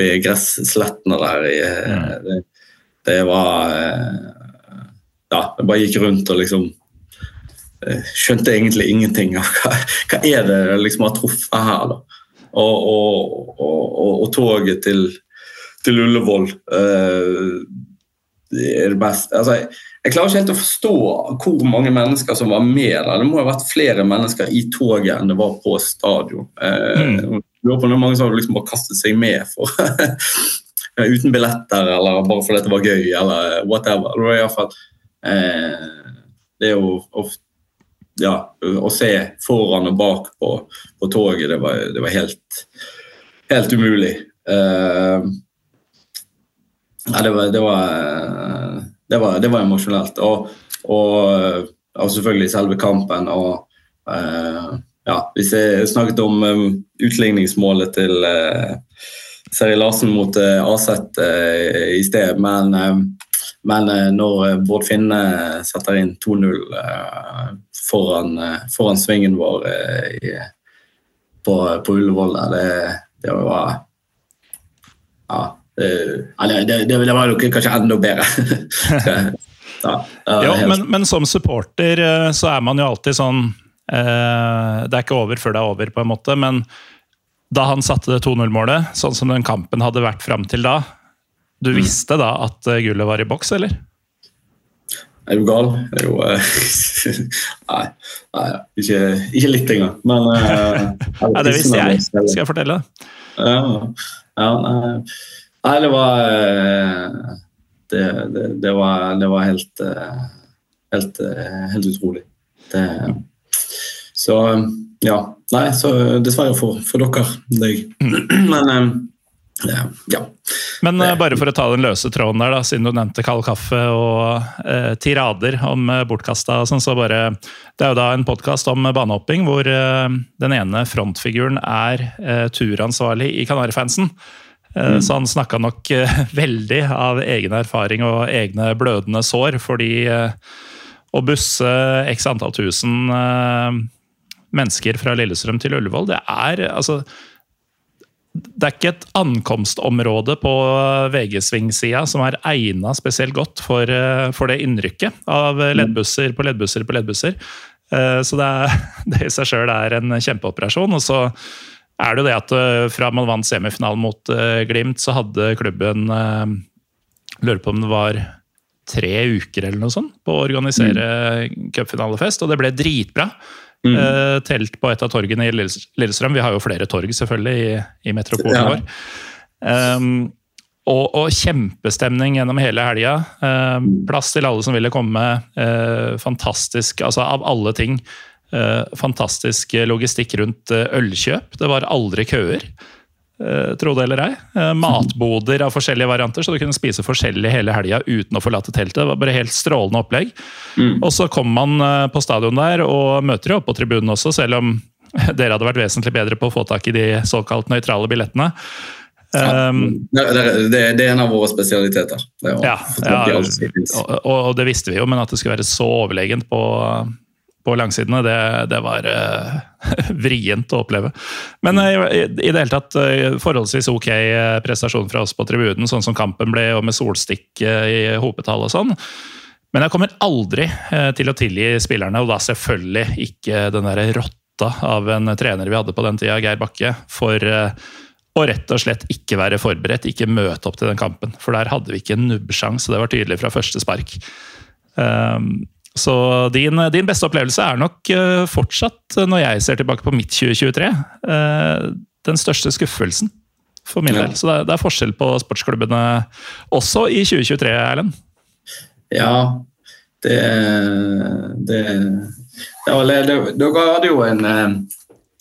i gresslettene der. I, det, det var ja, jeg bare gikk rundt og liksom eh, skjønte egentlig ingenting av hva, hva er det liksom har truffet her. da. Og, og, og, og toget til, til Ullevål uh, er det beste. Altså, jeg, jeg, klarer ikke helt å forstå hvor mange mennesker som var med der. Det må ha vært flere mennesker i toget enn det var på stadion. Uh, mm. Jeg lurer på mange som liksom bare kastet seg med for uten billetter eller bare fordi det var gøy eller whatever. Det var i hvert fall Eh, det jo ofte ja, å se foran og bak på, på toget, det var, det var helt, helt, umulig. Eh, ja, det var, det var, det var, det var emosjonelt. Og, og, og, selvfølgelig selve kampen. og uh, ja, Hvis jeg snakket om utligningsmålet til uh, Seri Larsen mot uh, Aset uh, i sted, men men eh, når eh, Bård Finne setter inn 2-0 eh, foran, foran, svingen vår i, på, på Ullevål, det, det var Ja. Det, det, det var nok kanskje enda bedre. ja, jo, men, men, som supporter så er man jo alltid sånn eh, Det er ikke over før det er over, på en måte. Men da han satte det 2-0-målet, sånn som den kampen hadde vært fram til da Du mm. visste da at gullet var i boks, eller? Er du gal? Er jo, nei, nei ikke, ikke, litt engang. Men uh, Det visste jeg, skal jeg fortelle. Ja, ja nei. nei, det var eh, det, det, det, var, det var helt, eh, helt, helt utrolig. Det, så ja. Nei, så dessverre for, for dere, deg. Men ja. Men uh, bare for å ta den løse tråden der, da, siden du nevnte kald kaffe og eh, tirader om uh, bortkasta sånn, så bare Det er jo da en podkast om banehopping hvor eh, den ene frontfiguren er turansvarlig i Kanarifansen. Mm. Så han snakka nok veldig av egen erfaring og egne blødende sår, fordi å busse x antall tusen mennesker fra Lillestrøm til Ullevål, det er altså det er ikke et ankomstområde på VG-svingsida som er egna spesielt godt for, eh, for, det innrykket av leddbusser på leddbusser på leddbusser. Eh, så det, er, det i seg sjøl er en kjempeoperasjon. Og så er det jo det at eh, fra man vant semifinalen mot Glimt, så hadde klubben Lurer på om det var tre uker eller noe sånt på å organisere mm. cupfinalefest, og det ble dritbra. Mm. Uh, telt på et av torgene i Lillestrøm. Vi har jo flere torg selvfølgelig i, i metropolen ja. vår. Um, og, og, kjempestemning gjennom hele helga. Uh, plass til alle som ville komme. Uh, fantastisk, altså av alle ting. fantastisk logistikk rundt ølkjøp. Det var aldri køer. Eh, tro det eller ei. Eh, matboder av forskjellige varianter, så du kunne spise forskjellig hele helga uten å forlate teltet. Det var bare helt strålende opplegg. Mm. Og så kommer man eh, på stadion der og møter jo opp på tribunen også, selv om dere hadde vært vesentlig bedre på å få tak i de såkalt nøytrale billettene. Ja, det, det, det, er en av våre spesialiteter. ja, ja og, og, det visste vi jo, men at det skulle være så overlegent på, på langsidene, det, det var uh, vrient å oppleve. Men uh, i, i, det hele tatt uh, forholdsvis ok prestasjon fra oss på tribunen, sånn som kampen ble, og med solstikk i hopetall og sånn. Men jeg kommer aldri til å tilgi spillerne, og da selvfølgelig ikke den der rotta av en trener vi hadde på den tida, Geir Bakke, for å rett og slett ikke være forberedt, ikke møte opp til den kampen. For der hadde vi ikke en nubbsjanse, det var tydelig fra første spark. Um, så din, din, beste opplevelse er nok uh, fortsatt, når jeg ser tilbake på mitt 2023, uh, eh, den største skuffelsen for min ja. del. Så det er, det er, forskjell på sportsklubbene også i 2023, Erlend? Ja, det, det, det Dere hadde jo en, eh,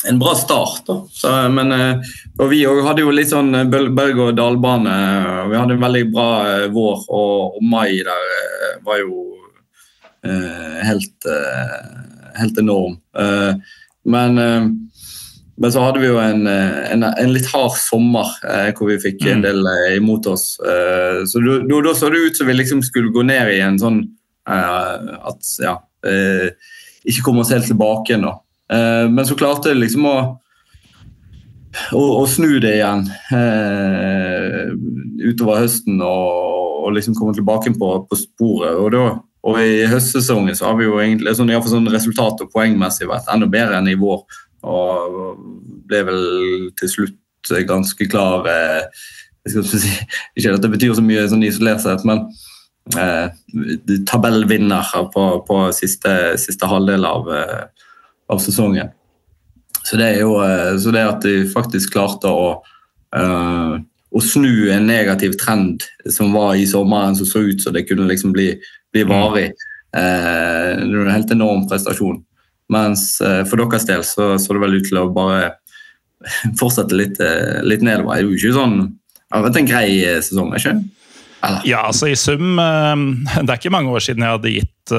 en bra start, da. Så, men, og vi hadde jo litt sånn berg-og-dal-bane. Vi hadde en veldig bra vår, og, og mai der var jo Eh, helt, eh, helt enorm. Eh, men, men, så hadde vi jo en, en, en litt hard sommer hvor vi fikk en del del imot oss. så da så det ut som vi liksom skulle gå ned i en sånn at ja Ikke komme oss helt tilbake igjen, da. men så klarte jeg liksom å å, å, snu det igjen eh, utover høsten og, og, liksom komme tilbake på, på sporet. Og da, og i høstsesongen så har vi jo egentlig sånn, sånn resultat- og poengmessig vært enda bedre enn i vår. Og ble vel til slutt ganske klar eh, jeg skal si, Ikke at det betyr så mye sånn isolert sett, men eh, tabellvinner på, på siste, siste, halvdel av, eh, av, sesongen. Så det er jo eh, så det at de faktisk klarte å, eh, å snu en negativ trend som var i sommeren, som så ut som det kunne liksom bli blir mm. varig. Eh, det er en helt enorm prestasjon. Mens eh, for deres del så, så det vel ut til å bare fortsette litt, eh, litt nedover. Det er jo ikke sånn Det har vært en grei eh, sesong, ikke Eller? Ja, altså i sum eh, Det er ikke mange år siden jeg hadde gitt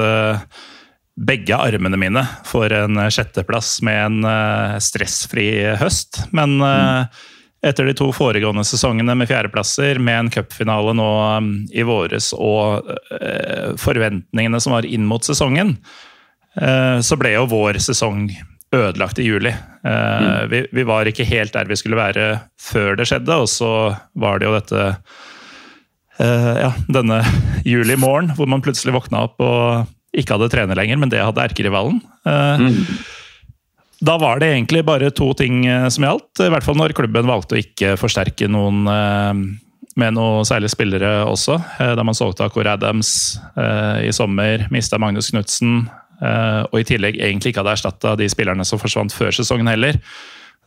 begge armene mine for en sjetteplass med en stressfri høst. Men mm etter de to foregående sesongene med fjerdeplasser, med en cupfinale nå um, i våres og uh, forventningene som var inn mot sesongen, uh, så ble jo vår sesong ødelagt i juli. Mm. Vi, vi, var ikke helt der vi skulle være før det skjedde, og så var det jo dette ja, denne juli morgen hvor man plutselig våkna opp og ikke hadde trener lenger, men det hadde erkerivalen. Mm. Da var det egentlig bare to ting som gjaldt, i hvert fall når klubben valgte å ikke forsterke noen med noen særlige spillere også. Da man solgte Akor Adams i sommer, mista Magnus Knutsen, Eh, og i tillegg egentlig ikke hadde erstatta de spillerne som forsvant før sesongen heller,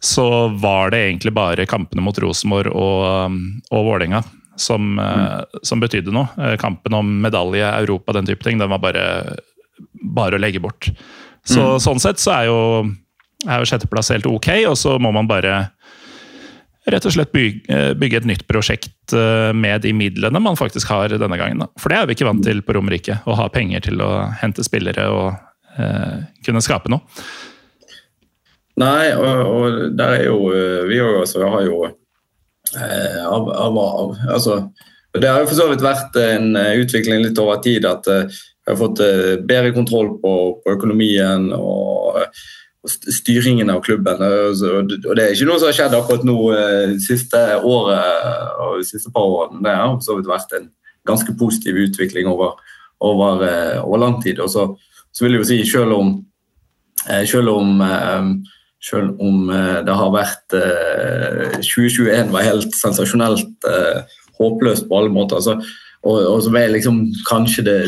så var det egentlig bare kampene mot Rosenborg og, og Vålerenga som, mm. som, betydde noe. Eh, kampen om medalje, Europa, den type ting, den var bare, bare å legge bort. Så, mm. Sånn sett så er jo, er jo sjetteplass helt ok, og så må man bare rett og slett bygge, bygge, et nytt prosjekt med de midlene man faktisk har denne gangen. For det er vi ikke vant til på Romerike, å ha penger til å hente spillere og eh, kunne skape noe. Nei, og, og der er jo eh, Vi også har jo eh, av, av, av, altså, Det har jo for så vidt vært en eh, utvikling litt over tid at eh, vi har fått eh, bedre kontroll på, på økonomien og, styringen av klubben. Og det er ikke noe som har skjedd akkurat nå det siste året og de siste par årene. Det har så vidt vært en ganske positiv utvikling over, over, over lang tid. Og så så vil jeg jo si, selv om, eh, selv om, eh, selv om eh, det har vært 2021 var helt sensasjonelt håpløst på alle måter, så, og, og som er liksom kanskje det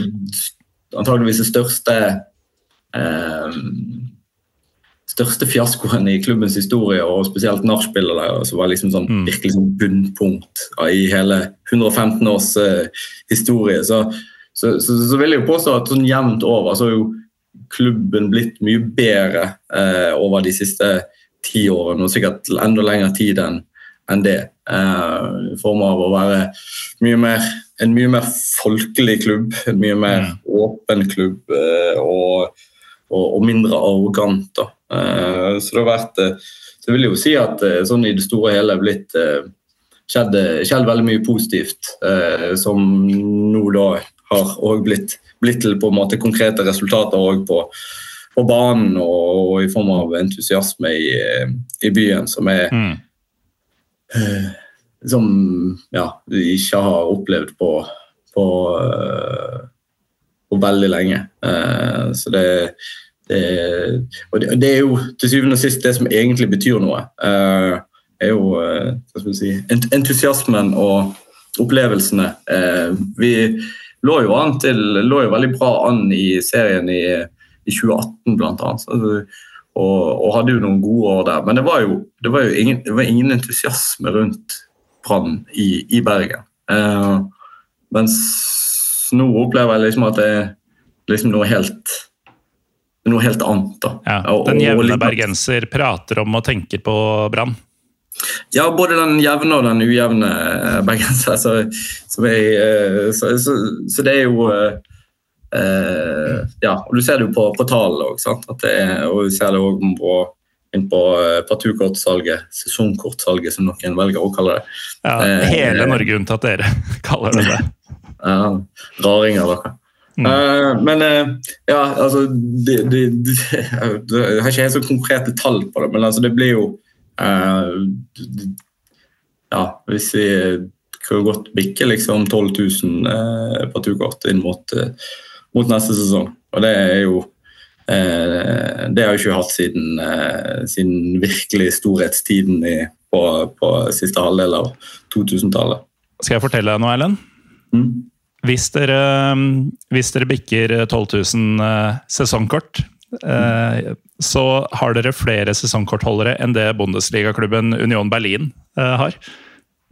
antageligvis det største største fiaskoen i klubbens historie, og spesielt nachspielet der, som var liksom sånn, mm. virkelig sånn bunnpunkt i hele 115 års uh, historie. Så, så, så, så, vil jeg jo påstå at sånn jevnt over så har jo klubben blitt mye bedre eh, over de siste ti årene, og sikkert enda lengre tid enn en det. Eh, I form av å være mye mer, en mye mer folkelig klubb, en mye mer mm. åpen klubb eh, og, og, og, mindre arrogant. Eh, så det har vært eh, Så vil jeg jo si at eh, sånn i det store og hele blitt skjedd, skjedd, veldig mye positivt, som nå da har òg blitt, blitt, til på en måte konkrete resultater òg på, på, banen og, og, i form av entusiasme i, i byen, som er mm. Som ja, vi ikke har opplevd på, på, på veldig lenge. Så det, det, og det, det, er jo til syvende og sist det som egentlig betyr noe. er jo vi si, entusiasmen og opplevelsene. vi lå jo, til, lå jo veldig bra an i serien i, i 2018 bl.a. Og, og, hadde jo noen gode år der. Men det var jo, det var jo ingen, var ingen, entusiasme rundt Brann i, i, Bergen. Uh, mens nå opplever jeg liksom at det er liksom noe helt noe helt annet. da. Ja, den jevne bergenser prater om og tenker på Brann. Ja, både den jevne og den ujevne eh, bergenser. Så, så, eh, så, så, det er jo Uh, Ja, og du ser det jo på, på tallene òg. Og du ser det òg på, på partukortsalget, sesongkortsalget, som noen velger å kalle det. Ja, hele Norge unntatt dere kaller det det. Ja, raringer, dere. Mm. Uh, men uh, ja, altså det, de, de, Jeg har ikke helt så konkrete tall på det, men altså, det blir jo Eh, ja, hvis vi kan godt bikke liksom 12 000 eh, partukort inn mot, mot, neste sesong. Og det er jo Det har vi ikke hatt siden, siden virkelig storhetstiden i, på, på, siste halvdel av 2000-tallet. Skal jeg fortelle deg noe, Erlend? Mm. Hvis, dere, hvis dere bikker 12 000 sesongkort mm. så har dere flere sesongkortholdere enn det Bundesligaklubben Union Berlin eh, har.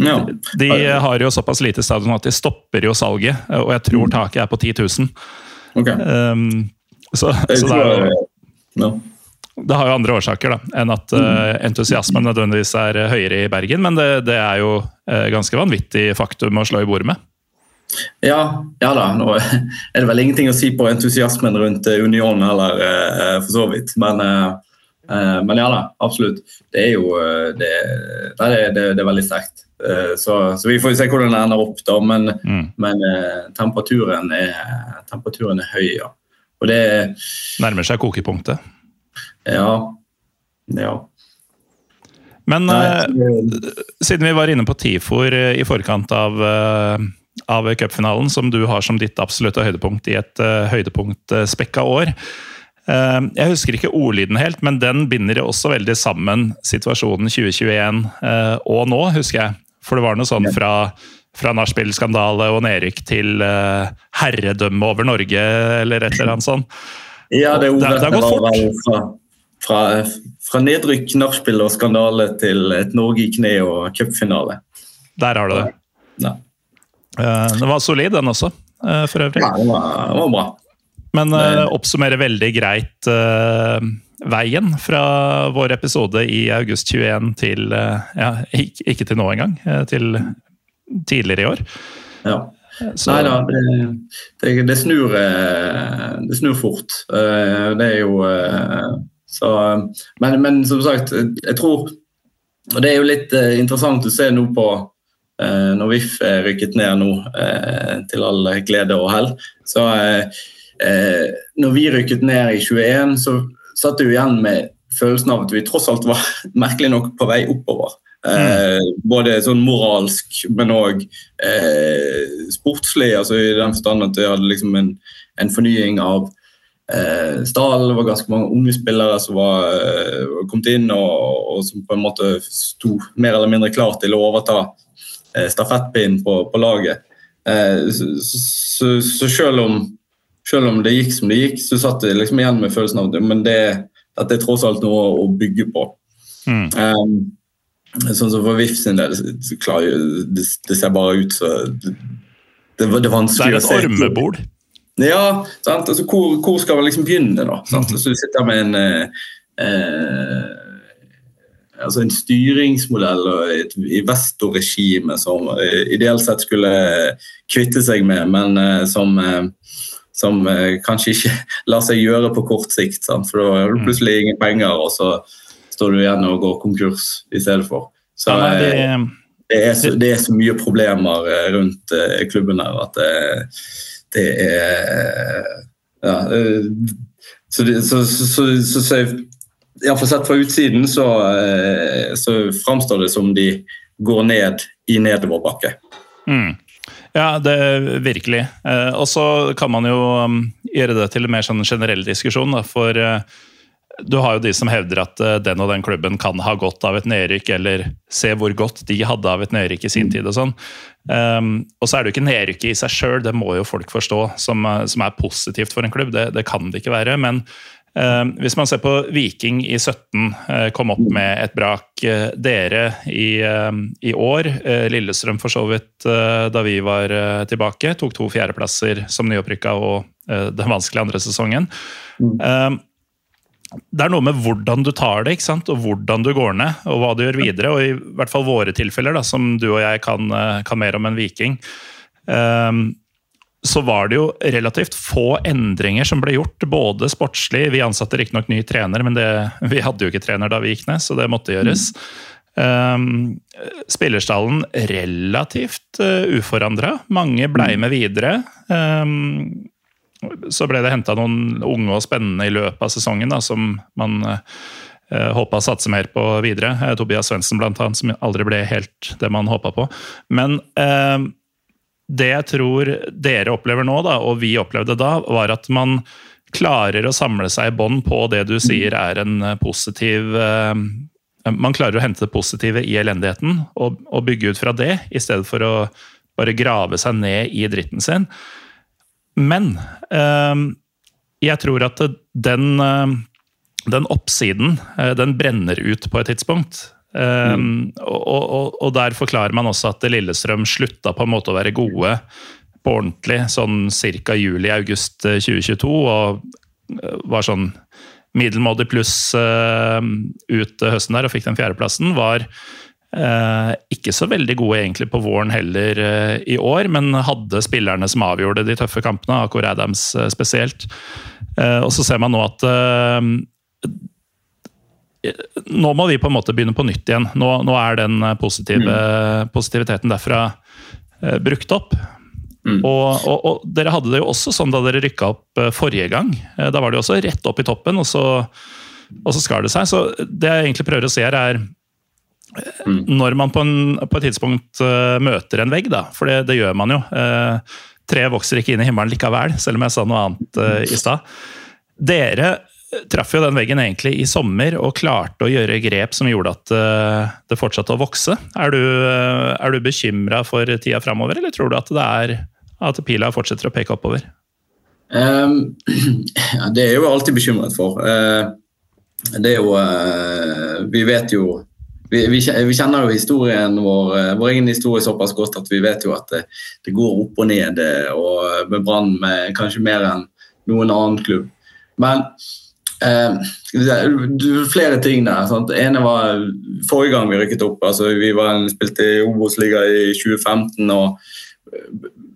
Ja. De har jo såpass lite stadion at de stopper jo salget, og jeg tror mm. taket er på 10 000. Okay. Um, så, så det, er det har jo andre årsaker da, enn at uh, entusiasmen nødvendigvis er høyere i Bergen, men det, det er jo uh, ganske vanvittig faktum å slå i bordet med. Ja, ja da. Nå er det vel ingenting å si på entusiasmen rundt eh, Union heller, eh, for så vidt. Men, eh, men ja da, absolutt. Det er jo det, det, det, det er veldig sterkt. Så, så, vi får se hvordan det ender opp, da. Men, mm. men temperaturen, er, temperaturen, er, høy, ja. Og det Nærmer seg kokepunktet? Ja. ja. Men Nei, eh, siden vi var inne på TIFOR eh, i forkant av, eh, av cupfinalen, som du har som ditt absolutte høydepunkt i et uh, høydepunktspekka år Uh, Jeg husker ikke ordlyden helt, men den binder også veldig sammen situasjonen 2021 uh, og nå, husker jeg. For det var noe sånn fra, fra nachspiel-skandale og nedrykk til uh, herredømme over Norge, eller et eller annet sånt. Ja, det, Det- det har gått fort. fra, fra, fra nedrykk, nachspiel og skandale til et Norge i kne og cupfinale. Der har du det. Ja. Eh, Den var solid, den også, eh, for øvrig. Ja, det var, det var bra. Men uh, oppsummerer veldig greit uh, veien fra vår episode i august 21 til uh, Ja, ikke, ikke til nå engang. til tidligere i år. Ja. Så, Nei da, det, det, det, snur, det snur fort. Det er jo så men, men som sagt, jeg tror Og det er jo litt interessant å se nå på når VIF er rykket ned nå, eh, til all glede og hell. Så eh, eh, når vi rykket ned i 21, så satt jo igjen med følelsen av at vi tross alt var merkelig nok på vei oppover. Eh, både sånn moralsk, men òg eh, sportslig. altså I den forstand at vi hadde liksom en, en fornying av eh, stallen. Var ganske mange unge spillere som var eh, kommet inn og, og som på en måte sto mer eller mindre klar til å overta eh, stafettpinnen på, på laget. Eh, så, så, så selv, om, selv om det gikk som det gikk, så satt jeg liksom igjen med følelsen av at men det, dette er tross alt noe å bygge på. Mm. Um, sånn som For VIF sin del, klar, det, det ser bare ut så Det, det, det er det er å et se. ormebol. Ja, sant? Altså, hvor, hvor skal man liksom begynne, da? Sant? Mhm. Altså, du sitter med en eh, eh, altså en styringsmodell og et investorregime som eh, ideelt sett skulle kvitte seg med, men eh, som, eh, som eh, kanskje ikke lar seg gjøre på kort sikt. Sant? For da har du Mhm. plutselig ingen penger, og så står du igjen og går konkurs i stedet for. Så Ja, eh, det er, så, det er så mye problemer eh, rundt eh, klubben her at det, det er Ja. eh, Så, det, så, så, så, så, så Iallfall sett fra utsiden så, eh, så framstår det som de går ned i nedoverbakke. mm. Ja, det virkelig. Eh, og så kan man jo um, gjøre det til en mer sånn generell diskusjon, da, for eh, du har jo de som hevder at den og den klubben kan ha godt av et nedrykk, eller se hvor godt de hadde av et nedrykk i sin tid og sånn. Um, og så er det jo ikke nedrykket i seg sjøl, det må jo folk forstå, som, som er positivt for en klubb. Det, det kan det ikke være. Men hvis man ser på Viking i 17, eh, kom opp med et brak. eh, dere i, eh, i år, eh, Lillestrøm for så vidt eh, da vi var eh, tilbake, tok to fjerdeplasser som nyopprykka og eh, den vanskelige andre sesongen. Um, det er noe med hvordan du tar det, ikke sant? og hvordan du går ned, og hva du gjør videre. Og i hvert fall våre tilfeller, da, som du og jeg kan, eh, kan mer om enn Viking, ehm, så var det jo relativt få endringer som ble gjort, både sportslig Vi ansatte riktignok ny trener, men det, vi hadde jo ikke trener da vi gikk ned, så det måtte gjøres. Um, spillerstallen relativt uh, uforandra. Mange blei med videre. Um, så ble det henta noen unge og spennende i løpet av sesongen da, som man uh, håpa å satse mer på videre. Uh, Tobias Svendsen annet, som aldri ble helt det man håpa på. Men uh, det jeg tror dere opplever nå, da, og vi opplevde da, var at man klarer å samle seg i bånd på det du sier er en positiv Man klarer å hente det positive i elendigheten og, og bygge ut fra det, i stedet for å bare grave seg ned i dritten sin. Men eh, jeg tror at den, eh, den oppsiden, eh, den brenner ut på et tidspunkt. Um, og, og, og, der forklarer man også at Lillestrøm slutta på en måte å være gode på ordentlig sånn ca. juli-august 2022, og var sånn middelmådig pluss uh, ut høsten der og fikk den fjerdeplassen. Var uh, ikke så veldig gode egentlig på våren heller uh, i år, men hadde spillerne som avgjorde de tøffe kampene, Akor Adams spesielt. og så ser man nå at nå må vi på en måte begynne på nytt igjen. Nå, nå er den positive, mm. positiviteten derfra eh, brukt opp. Mm. Og, og, og, dere hadde det jo også sånn da dere rykka opp uh, forrige gang. Uh, da var det jo også rett opp i toppen, og så og så skar det seg. Så det jeg egentlig prøver å se her, er Mm. når man på, en, på et tidspunkt eh, møter en vegg, da, for det, det gjør man jo. Eh, tre vokser ikke inn i himmelen likevel, selv om jeg sa noe annet eh, i stad. Dere traff jo den veggen egentlig i sommer og klarte å gjøre grep som gjorde at eh, det fortsatte å vokse. Er du, uh, er du bekymra for tida framover, eller tror du at det er at pila fortsetter å peke oppover? Um, ja, det er jeg jo alltid bekymret for. Uh, det er jo uh, Vi vet jo vi, vi, vi, kjenner jo historien vår, vår egen historie såpass godt at vi vet jo at det, det går opp og ned, og med Brann kanskje mer enn noen annen klubb. Men eh, flere ting der. Sant? Ene var forrige gang vi rykket opp. altså Vi var, spilte i Obos-liga i 2015. og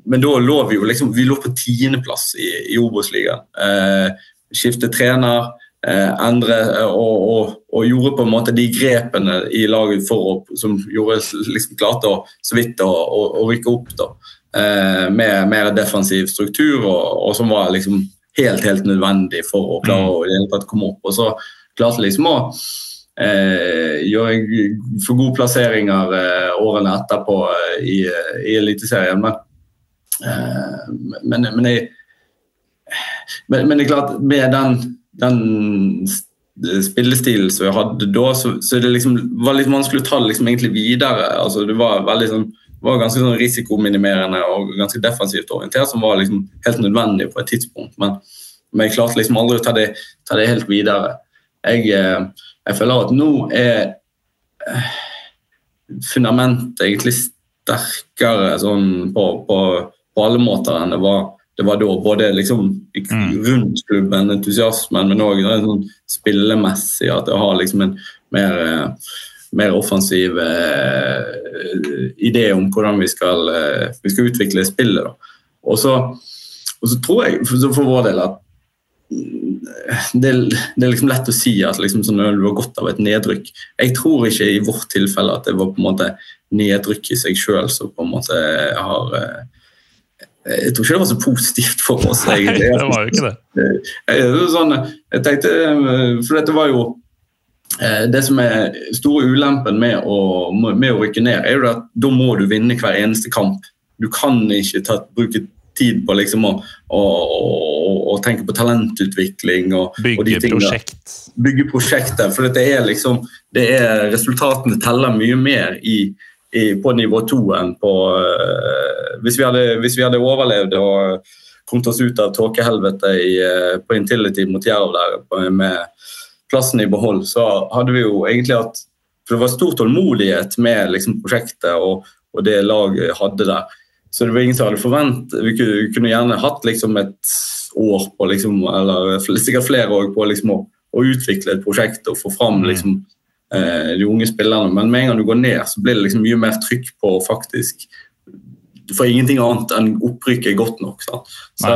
men da lå vi jo liksom, vi lå på tiendeplass i, i Obos-ligaen. Uh, skiftet trener, eh, endre og, og, og, gjorde på en måte de grepene i laget for som gjorde liksom klarte å så vidt å, å, å rykke opp. da, Med mer defensiv struktur, og, og, som var liksom helt helt nødvendig for å klare å i det komme opp. Og så klarte liksom å eh, gjøre for gode plasseringer eh, årene etterpå eh, i, i Eliteserien. Men, men, men, jeg, men, men det er klart, med den, den spillestilen som jeg hadde da, så, så det liksom, var litt vanskelig å ta det liksom egentlig videre. Altså, det var veldig sånn var ganske sånn risikominimerende og ganske defensivt orientert, som var liksom helt nødvendig på et tidspunkt. Men, men jeg klarte liksom aldri å ta det, ta det helt videre. Jeg, jeg, føler at nå er fundamentet egentlig sterkere sånn på, på, på, alle måter enn det var, det var da. Både liksom rundt klubben, entusiasmen, men òg sånn spillemessig. At det har liksom en mer mer offensiv eh, idé om hvordan vi skal, eh, vi skal utvikle spillet. Og så, og så, tror jeg for, vår del at det, det, er liksom lett å si at liksom, sånn, du har godt av et nedrykk. Jeg tror ikke i vårt tilfelle at det var på en måte nedrykk i seg sjøl som på en måte har eh, jeg tror ikke det var så positivt for oss. egentlig. Nei, det var jo ikke det. Jeg, sånn, jeg tenkte, for dette var jo det som er store ulempen med å, med å rykke ned, er jo at da må du vinne hver eneste kamp. Du kan ikke ta, bruke tid på liksom å, å, å, tenke på talentutvikling. Og, bygge og prosjekt. Bygge prosjekter. For det er liksom, det er, resultatene teller mye mer i, i, på nivå to enn på uh, hvis, vi hadde, hvis, vi hadde, overlevd og kommet oss ut av tåkehelvetet uh, på Intility mot Jerv der med plassen i behold, så hadde vi jo egentlig hatt For det var stor tålmodighet med liksom, prosjektet og, og, det laget hadde der. Så det var ingen som hadde forventet Vi kunne, vi kunne gjerne hatt liksom, et år på, liksom, eller sikkert flere år på liksom, å, å, utvikle et prosjekt og få fram mm. liksom, eh, de unge spillerne. Men med en gang du går ned, så blir det liksom mye mer trykk på faktisk Du får ingenting annet enn opprykket godt nok. Sant? Så,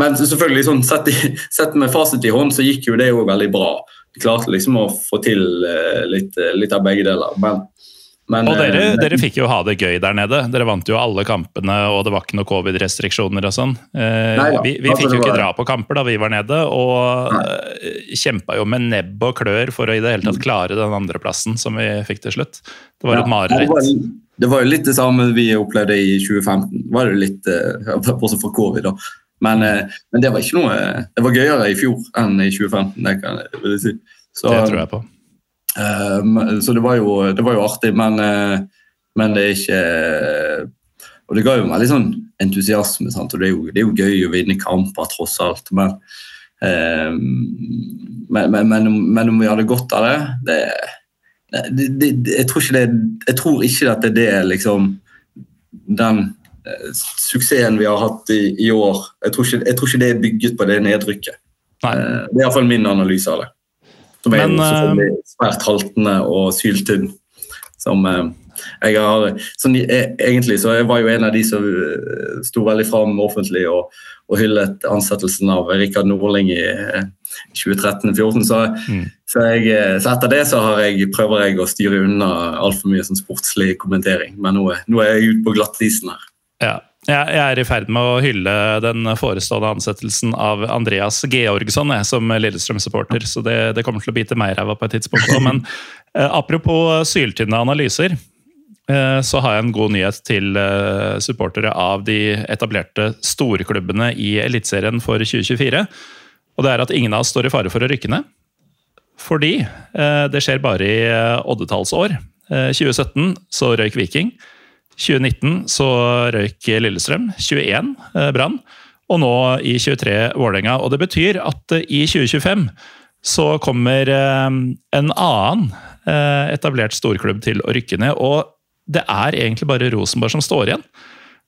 men selvfølgelig, sånn, sett, i, sett, med fasit i hånd, så gikk jo det jo veldig bra. De klarte liksom å få til uh, litt, litt, av begge deler. Men, men, og dere, men, dere, fikk jo ha det gøy der nede. Dere vant jo alle kampene, og det var ikke noe covid-restriksjoner og sånn. Uh, vi, vi fikk jo ikke dra på kamper da vi var nede, og uh, kjempa jo med nebb og klør for å i det hele tatt klare den andreplassen som vi fikk til slutt. Det var et mareritt. Det var jo litt det samme vi opplevde i 2015. Var det litt, Også for covid, da. Men, eh, men, det var ikke noe Det var gøyere i fjor enn i 2015. Det kan jeg si. Så, det tror jeg på. Uh, så det var, jo, det var jo artig, men, men, det er ikke Og det ga jo meg litt sånn entusiasme. Sant? og det er, jo, det er, jo, gøy å vinne kamper, tross alt. Men, men, men, om vi hadde godt av det, det jeg, tror ikke det, jeg tror ikke at det er liksom den Eh, suksessen vi har hatt i, i år, jeg tror, ikke, jeg tror, ikke, det er bygget på det nedrykket. Nei. Eh, det er iallfall min analyse av det. Som er Men, eh, svært haltende og syltynn. Som jeg har sånn, Egentlig så jeg var jo en av de som sto veldig fram offentlig og, og hyllet ansettelsen av Rikard Nordling i 2013-2014. Så, mm. så, så, etter det så jeg, prøver jeg å styre unna altfor mye sånn sportslig kommentering. Men nå, nå er jeg ute på glattisen her. Ja. Jeg er i ferd med å hylle den forestående ansettelsen av Andreas Georgsson jeg, som Lillestrøm-supporter, så det, det, kommer til å bite meg i ræva på et tidspunkt. Men eh, apropos syltynne analyser, eh, så har jeg en god nyhet til eh, supportere av de etablerte storklubbene i Eliteserien for 2024. Og det er at ingen av oss står i fare for å rykke ned. Fordi eh, det skjer bare i eh, oddetallsår. 2017 eh, så røyk Viking. 2019 så røyk Lillestrøm. 21 eh, Brann. Og nå i 23 Vålerenga. Og det betyr at eh, i 2025 så kommer eh, en annen etablert storklubb til å rykke ned. Og det er egentlig bare Rosenborg som står igjen.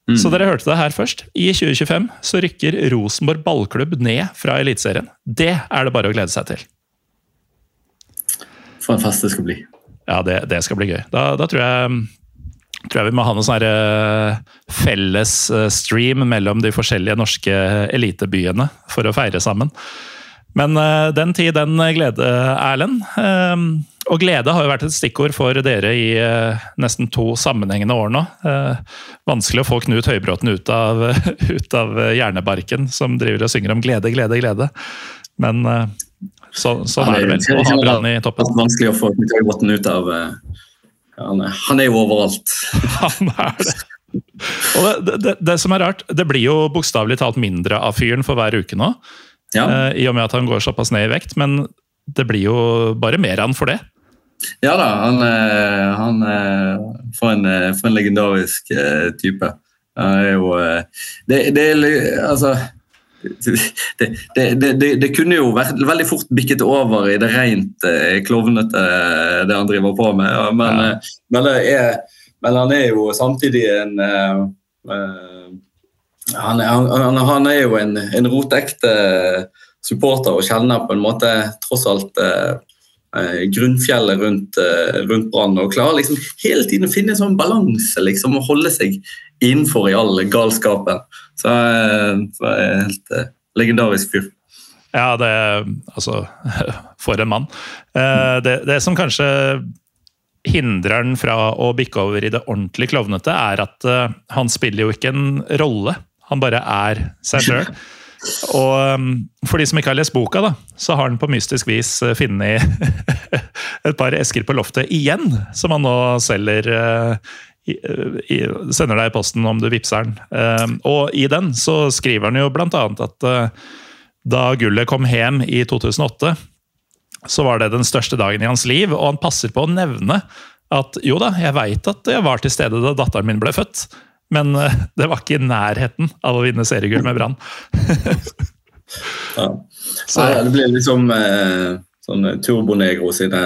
Mm. Så dere hørte det her først. I 2025 så rykker Rosenborg ballklubb ned fra Eliteserien. Det er det bare å glede seg til. For en fest det skal bli. Ja, det, det skal bli gøy. Da, da tror jeg tror jeg vi må ha noen sånne eh, felles eh, stream mellom de forskjellige norske elitebyene for å feire sammen. Men eh, den tid, den glede, Erlend. Og glede har jo vært et stikkord for dere i nesten to sammenhengende år nå. Vanskelig å få Knut Høybråten ut av, ut av hjernebarken, som driver og synger om glede, glede, glede. Men så, sånn er det vel. Å ha Brann i toppen. Vanskelig å få Knut Høybråten ut av han er, han er jo overalt. han er det. Og det, det, det, som er rart, det blir jo bokstavelig talt mindre av fyren for hver uke nå. Ja. Uh, I og med at han går såpass ned i vekt, men det blir jo bare mer av han for det. Ja da, han, han for, en, for en legendarisk type. Han er jo det, det er altså det, det, det, det, kunne jo vært veldig fort bikket over i det rent eh, klovnete, det han driver på med. Men, ja. Eh, men, er, men, han er jo samtidig en uh, han, han, han, er jo en, en rotekte supporter og kjenner på en måte tross alt uh, grunnfjellet rundt, uh, rundt Brann. Og klarer liksom hele tiden å finne en sånn balanse liksom, og holde seg innenfor i all galskapen. Så, så er jeg helt uh, legendarisk fyr. Ja, det Altså, for en mann. Uh, det, det, som kanskje hindrer han fra å bikke over i det ordentlig klovnete, er at uh, han spiller jo ikke en rolle. Han bare er seg sjøl. Og for de som ikke har lest boka, da, så har han på mystisk vis funnet et par esker på loftet igjen, som han nå selger sender deg i posten om du vippser den. Ehm, og i den så skriver han jo bl.a. at eh, da gullet kom hjem i 2008, så var det den største dagen i hans liv, og han passer på å nevne at jo da, jeg veit at jeg var til stede da datteren min ble født, men eh, det var ikke i nærheten av å vinne seriegull med Brann. ja. Så. det blir liksom eh, sånn Turbonegro sine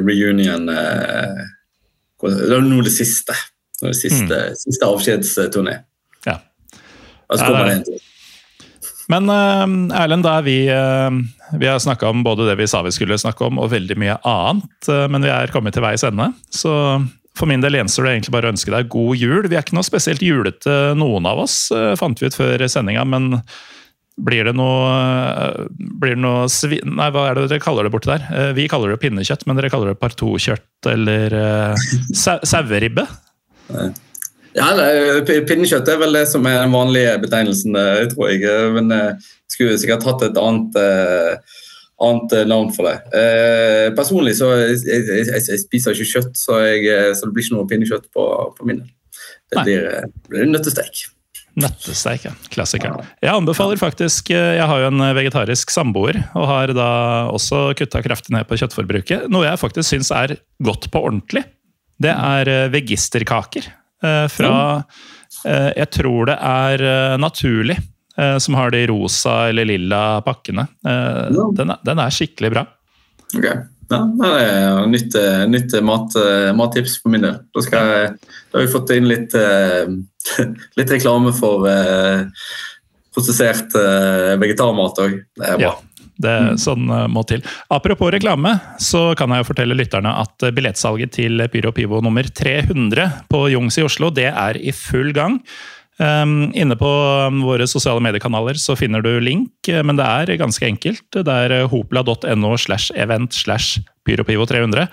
reunion eh, det var nå det siste. Det siste, mm. siste avskjedsturné. Ja. Altså så kommer det en til. Men uh, Erlend, da er vi uh, Vi har snakka om både det vi sa vi skulle snakke om, og veldig mye annet. Men vi er kommet til veis ende. Så for min del gjenstår det egentlig bare å ønske deg god jul. Vi er ikke noe spesielt julete, noen av oss, fant vi ut før sendinga. Men blir det noe, blir det noe svi, Nei, hva er det dere kaller det borti der? Vi kaller det pinnekjøtt, men dere kaller det partokjøtt eller saueribbe? Ja, Pinnekjøtt er vel det som er den vanlige betegnelsen, tror jeg. Men jeg skulle sikkert hatt et annet, eh, annet navn for det. Eh, personlig så jeg, jeg, jeg, spiser ikke kjøtt, så, så, det blir ikke noe pinnekjøtt på, på min del. Det blir, blir nøttesteik. Nøttesteik, ja. Klassikeren. Jeg anbefaler faktisk Jeg har jo en vegetarisk samboer, og har da også kutta kraftig ned på kjøttforbruket. Noe jeg faktisk syns er godt på ordentlig. Det er eh, vegisterkaker eh, fra eh, Jeg tror det er Naturlig som har de rosa eller lilla pakkene. Den er, den er skikkelig bra. Ok. Ja, det er nytt, nytt mat, mattips på min del. Da, jeg, da, har vi fått inn litt, litt reklame for prosessert vegetarmat òg. Det er bra. Ja. Det mm. Sånn uh, må til. Apropos reklame, så kan jeg jo fortelle lytterne at uh, billettsalget til Pyro Pivo nummer 300 på Jungs i Oslo, det er i full gang. Um, inne på um, våre sosiale mediekanaler så finner du link, uh, men det er ganske enkelt. Det er hopla.no slash event slash pyropivo300.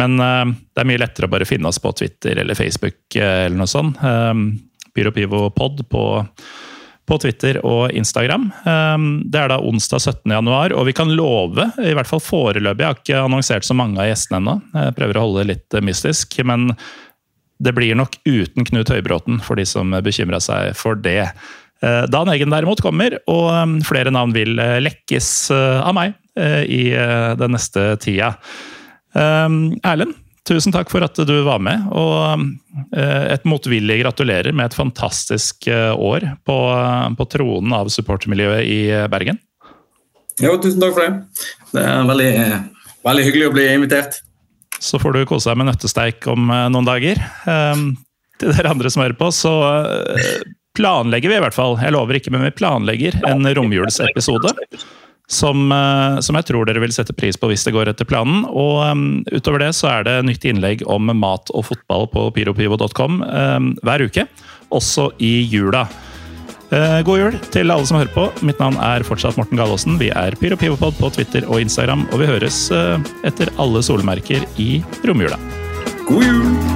Men uh, det er mye lettere å bare finne oss på Twitter eller Facebook eller noe sånt. Um, pyropivopod på, på Twitter og Instagram. Det er da onsdag 17. januar, og vi kan love, i hvert fall foreløpig, jeg har ikke annonsert så mange av gjestene ennå, prøver å holde det litt mystisk, men det blir nok uten Knut Høybråten, for de som bekymra seg for det. Uh, Dan Eggen derimot kommer, og um, flere navn vil uh, lekkes av meg i den neste tida. Erlend, tusen takk for at du var med. Og eh, et motvillig gratulerer med et fantastisk eh, år på, på tronen av supportermiljøet i Bergen. Jo, tusen takk for det. Det er veldig, veldig hyggelig å bli invitert. Så får du kose deg med nøttesteik om eh, noen dager. Ehm, til dere andre som hører på, så planlegger vi i hvert fall, jeg lover ikke, men vi planlegger en romjulsepisode som, eh, som, jeg tror dere vil sette pris på hvis det går etter planen. Og um, utover det så er det nytt innlegg om mat og fotball på pyropivo.com um, hver uke. Også i jula. Uh, god jul til alle som hører på. Mitt navn er fortsatt Morten Galaasen. Vi er Pyropivopod på Twitter og Instagram, og vi høres uh, etter alle solmerker i romjula. God jul!